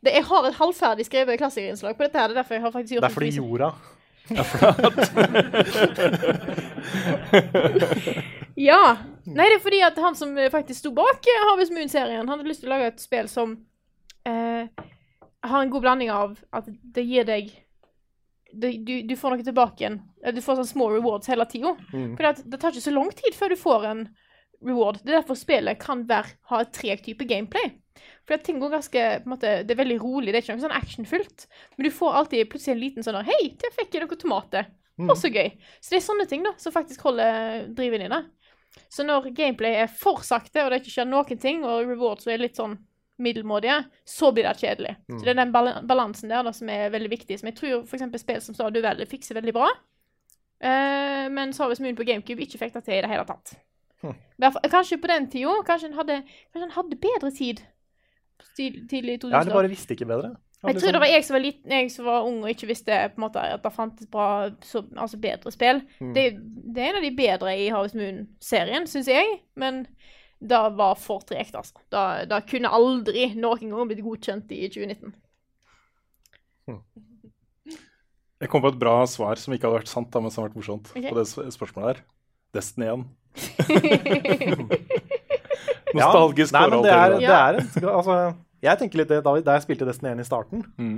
det, Jeg har et halvferdig skrevet klassikerinnslag på dette. her, Det er derfor jeg har faktisk gjort Det er fordi jorda Ja. Nei, det er fordi at han som eh, faktisk sto bak eh, Harvest Moon-serien, han hadde lyst til å lage et spill som eh, har en god blanding av at det gir deg det, du, du får noe tilbake igjen. Eh, Du får sånne små rewards hele tida. Mm. For det, det tar ikke så lang tid før du får en reward. Det er derfor spillet kan være, ha et treg type gameplay. For ting går ganske på en måte, Det er veldig rolig, det er ikke noe sånn actionfylt. Men du får alltid plutselig en liten sånn Hei, der fikk jeg noen tomater. Mm. Å, så gøy. Så det er sånne ting da, som faktisk holder driven i det. Så når gameplay er for sakte, og det ikke skjer noen ting, og rewards er litt sånn middelmådige, så blir det kjedelig. Mm. Så det er den balansen der da, som er veldig viktig, som jeg tror eksempel spill som du Valley fikser veldig bra. Uh, mens Harvest Moon på GameCube ikke fikk det til i det hele tatt. Hm. Kanskje på den tida, kanskje en hadde, kanskje hadde bedre tid. Tid- Tidlig i 2000 Ja, eller bare visste ikke bedre. Ja, jeg tror det var jeg som var liten, jeg som var ung og ikke visste på en måte at det fantes bra, så, altså bedre spill. Mm. Det, det er en av de bedre i Harvest Moon-serien, syns jeg, men det var for tregt, altså. Det, det kunne aldri noen gang blitt godkjent i 2019. Jeg kom på et bra svar som ikke hadde vært sant, da, men som hadde vært morsomt. Okay. På det spørsmålet der. Destiny 1. Ja, Nostalgisk ja, forhold forhold det er, til det er altså, Jeg tenker litt det da, da jeg spilte Destiny 1 i starten. Mm.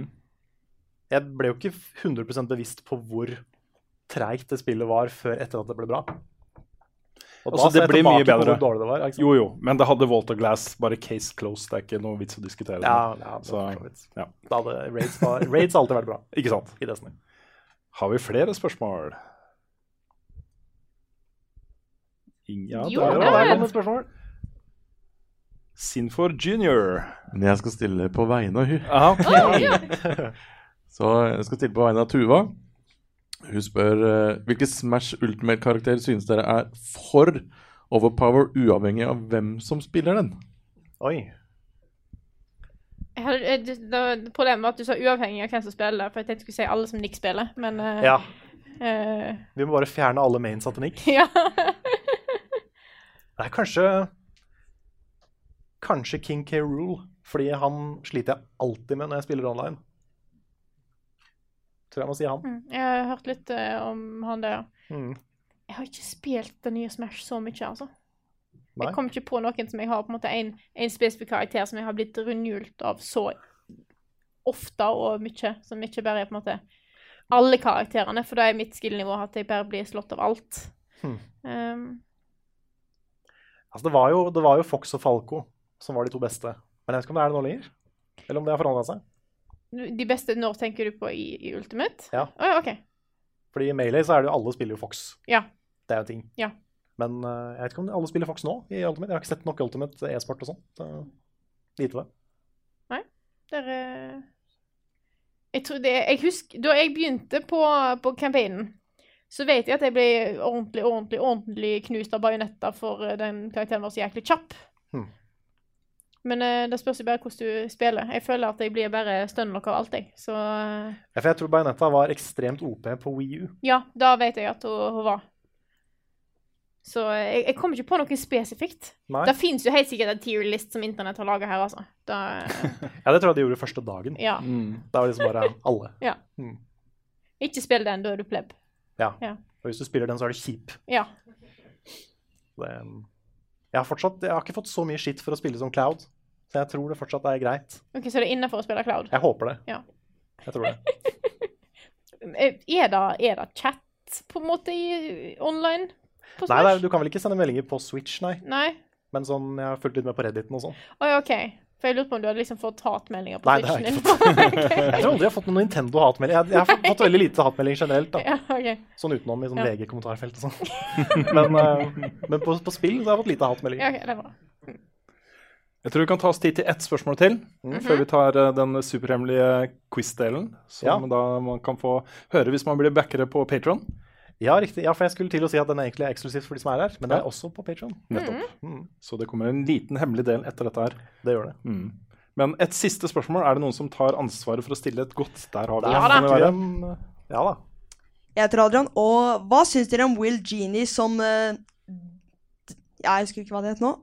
Jeg ble jo ikke 100% bevisst på hvor treigt det spillet var før etter at det ble bra. Og Altså, da det blir mye bedre. det var. Jo, jo, men det hadde Walter Glass bare case closed. Det er ikke noe vits å diskutere. Ja, ja, det Så, ja. Da hadde Raids, var, Raids alltid vært bra Ikke sant? i Destiny. Har vi flere spørsmål? Ingen, ja, Jo, det er det. et spørsmål. Sinfor junior. Men jeg skal stille på vegne av hun. Ah, ja! Så jeg skal stille på vegne av Tuva. Hun spør uh, hvilke Smash Ultimate-karakter synes dere er for overpower, uavhengig av hvem som spiller den? Oi. Eh, problemet var at du sa uavhengig av hvem som spiller, for jeg tenkte jeg skulle si alle som Nick spiller, men eh, Ja. Uh, Vi må bare fjerne alle mains av Nick. ja. Det er kanskje Kanskje King K. Rule, fordi han sliter jeg alltid med når jeg spiller online. Tror jeg må si han. Mm, Jeg har hørt litt uh, om han der. Mm. Jeg har ikke spilt det nye Smash så mye, altså. Nei. Jeg kommer ikke på noen som jeg har på en måte en, en spesifikk karakter som jeg har blitt rundhjult av så ofte og mye, som ikke bare er på en måte alle karakterene, for da er mitt skill-nivå at jeg bare blir slått av alt. Hmm. Um, Altså, det, var jo, det var jo Fox og Falco som var de to beste. Men jeg vet ikke om det er det nå lenger? Eller om det har forandra seg? de beste når tenker du på i, i Ultimate? Ja. Oh, ja, OK. Fordi i Melee så er det jo alle spiller jo Fox. Ja. Det er jo ting. Ja. Men uh, jeg vet ikke om alle spiller Fox nå i Ultimate. Jeg har ikke sett nok Ultimate e-sport og sånn. Så lite det. Nei, der eh, Jeg tror det Jeg husker Da jeg begynte på, på campaignen, så vet jeg at jeg ble ordentlig, ordentlig, ordentlig knust av bajonetter for eh, den karakteren var så jæklig kjapp. Hmm. Men eh, det spørs jo bare hvordan du spiller. Jeg føler at jeg blir bare stønnlock av alt, jeg. Så eh, Ja, For jeg tror Bayonetta var ekstremt OP på Wii U. ja, da vet jeg at hun, hun var. Så eh, jeg, jeg kommer ikke på noe spesifikt. Nei. Det fins jo helt sikkert en tier list som internett har laga her, altså. Da, Ja, det tror jeg de gjorde første dagen. Ja. Da var det liksom bare alle. ja. Mm. Ikke spill den, da er du pleb. Ja. Ja. Og hvis du spiller den, så er du kjip. Ja. Det, jeg, har fortsatt, jeg har ikke fått så mye skitt for å spille som Cloud, så jeg tror det fortsatt er greit. Ok, Så det er innafor å spille Cloud? Jeg håper det. Ja. Jeg tror det. Eh, Er det, er det chat på en måte i, online? På Nei, Smash? nei, du kan vel ikke sende meldinger på Switch, nei. Nei? Men sånn, jeg har fulgt litt med på Redditen og sånn. Oi, OK. For jeg lurte på om du hadde liksom fått hatmeldinger på Nei, det har jeg Switchen ikke din. fått. Jeg tror aldri jeg har fått noen Nintendo-hatmelding. Jeg, jeg har fått, fått veldig lite hatmelding generelt. da. Ja, okay. Sånn utenom i sånn Ja. VG-kommentarfelt og sånn. men uh, men på, på spill så har jeg fått lite hatmeldinger. Ja, ok, det er bra. Jeg tror vi kan ta oss tid til ett spørsmål til Mhm. før vi tar eh, den superhemmelige quiz-delen. Som Ja. da man kan få høre hvis man blir backere på Patron. Ja, riktig. Ja, for jeg skulle til å si at den egentlig er eksklusivt for de som er her, men det er også på Patron. Nettopp. Mm. Så det kommer en liten hemmelig del etter dette her. Det gjør det. Mm. Men et siste spørsmål. Er det noen som tar ansvaret for å stille et godt Der har vi ja, det. Være? en- Ja da. Jeg heter Adrian, og hva syns dere om Will Genie som uh, ja, Jeg husker ikke hva det het nå.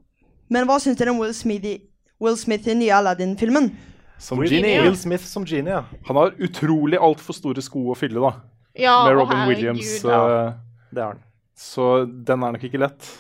Men hva syns dere om Will Smith i, Will Smith i nye Aladdin-filmen? Som Will, Genie. Will Smith som genie, ja. Han har utrolig altfor store sko å fylle, da. Ja, Med Robin herregud. Williams. Ja, uh, Det er han. så den er nok ikke lett.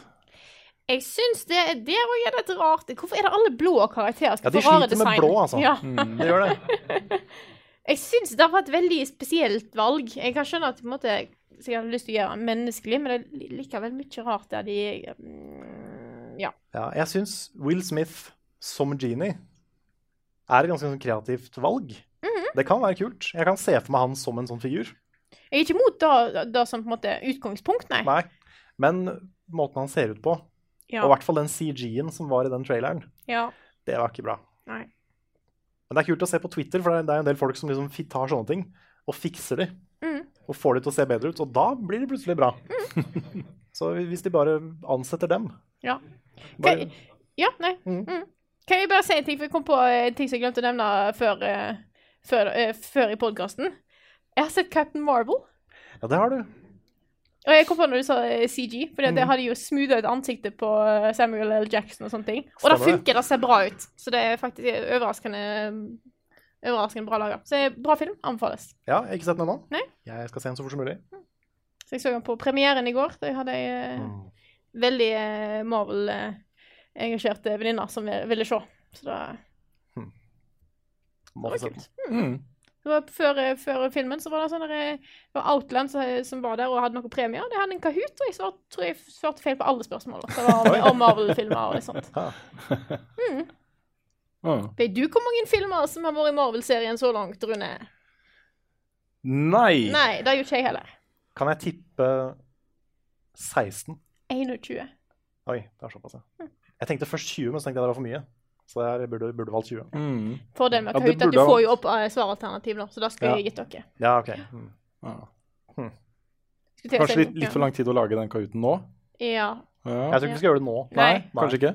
Jeg syns det, det er også litt rart. Hvorfor er det alle blå karakterer? Ja, de sliter design? med blå, altså. Ja. Mm, det gjør det. Jeg syns det var et veldig spesielt valg. Jeg kan skjønne at på en måte, så jeg hadde lyst til å gjøre menneskelig, men det er likevel mye rart der de mm, Ja. Ja, jeg syns Will Smith som genie er et ganske sånn kreativt valg. Mhm. Det kan være kult. Jeg kan se for meg han som en sånn figur. Jeg er ikke imot det, det som på en måte utgangspunkt, nei. Nei. Men måten han ser ut på, Ja. og i hvert fall den CG-en som var i den traileren, Ja. det var ikke bra. Nei. Men det er kult å se på Twitter, for det er- en del folk som liksom tar sånne ting og fikser de. Mm. Og får de til å se bedre ut, og da blir det plutselig bra. Så hvis de bare ansetter dem Ja. bare, ja, nei. Mm. Kan jeg bare si en ting, for jeg kom på en ting som jeg glemte å nevne før, eh, før, eh, før i podkasten. Jeg har sett Captain Marvel. Ja, det har du. Og jeg kom på når du sa eh, CG, for det hadde jo smootha ut ansiktet på eh, Samuel L. Jackson og sånne ting. Og det det. funker, det ser bra ut. Så det er faktisk overraskende overraskende bra laga. Så det er bra film. Anbefales. Ja, jeg har ikke sett den ennå. Jeg skal se den så fort som mulig. Så jeg så den på premieren i går. Da jeg hadde eh, Mm. Veldig eh, Marvel-engasjerte venninner som ville se. Så da Det var kult. Mm. det var før, eh, før filmen så var det sånn der, eh, det var Outland som, som var der og hadde noen premier. De hadde en Kahoot, og jeg svarte, tror jeg svarte feil på alle spørsmål. Det var om, om Marvel-filmer og litt sånt. Mm. Ah. Vet du hvor mange filmer som har vært i Marvel-serien så langt, Rune? Nei. Nei, det gjør ikke jeg heller. Kan jeg tippe 16? 21. Oi, det er såpass, ja. Jeg tenkte først 20, men så tenkte jeg det var for mye. Så jeg burde, burde valgt 20. Mm. Fordelen med Ja, Kahoot er at du får jo opp eh, svaralternativ, da, så da skulle Ja. jeg gitt dere. Ja, OK. Mm. Ja. Hm. Kanskje litt, litt for lang tid å lage den kahooten nå? Ja. Ja. Jeg tror ikke vi skal gjøre det nå. Nei. Kanskje ikke?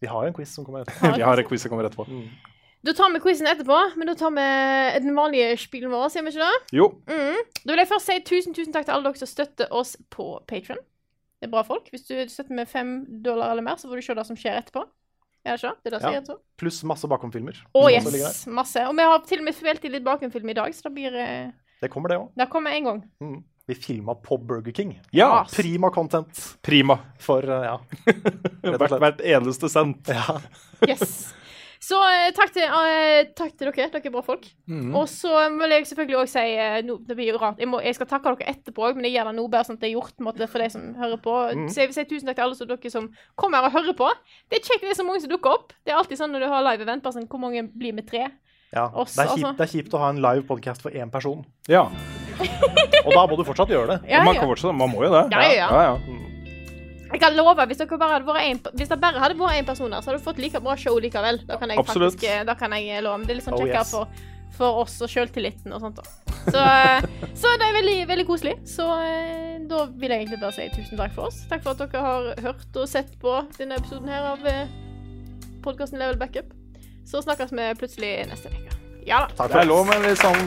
Vi har jo en quiz som kommer etterpå. Vi har en quiz som kommer etterpå. Da tar vi quizen etterpå, men da tar vi den vanlige spilen vår, sier vi ikke det? Jo. Mm. Da vil jeg først si tusen, tusen takk til alle dere som støtter oss på Patron. Det er bra folk. Hvis du støtter med fem dollar eller mer, så får du se det som skjer etterpå. Er det ikke? Det er det som Ja. er etterpå. Pluss masse bakomfilmer. Å oh, yes, masse. Og vi har til og med spilt i litt bakomfilm i dag, så det blir eh, Det kommer, det òg. Det kommer en gang. Mm. Vi filma på Burger King. Ja. Prima content. Prima. For, uh, ja. Hvert, hvert eneste sendt. Ja. Yes. Så eh, takk, til, uh, takk til dere. Dere er bra folk. Mhm. Og så vil jeg selvfølgelig òg si eh, no, Det blir jo rart. Jeg, må, jeg skal takke dere etterpå òg, men jeg gjør det nå bare sånn at det er gjort måte, for de som hører på. Mhm. Så jeg vil si tusen takk til alle som dere som kommer her og hører på. Det er kjekt det er så mange som dukker opp. Det er alltid sånn når du har live-event, bare sånn Hvor mange blir med tre? Ja. Oss, det, er kjipt, altså. det er kjipt å ha en live podcast for én person. Ja. Og da må du fortsatt gjøre det. Ja, man, ja. kan fortsatt, man må jo det. Ja, ja, ja. Jeg kan love, hvis, dere bare hadde vært en, hvis det bare hadde vært én person her, så hadde du fått like bra show likevel. Da kan jeg Absolutt. faktisk eh, da kan jeg love. Det er litt sånn Oh, kjekkere yes. for, for oss og sjøltilliten og sånt. da. Så, eh, så det er veldig, veldig koselig. Så eh, da vil jeg egentlig bare si tusen takk for oss. Takk for at dere har hørt og sett på denne episoden her av eh, podkasten Level Backup. Så snakkes vi plutselig neste uke. Ja da. Det er lov med litt sånn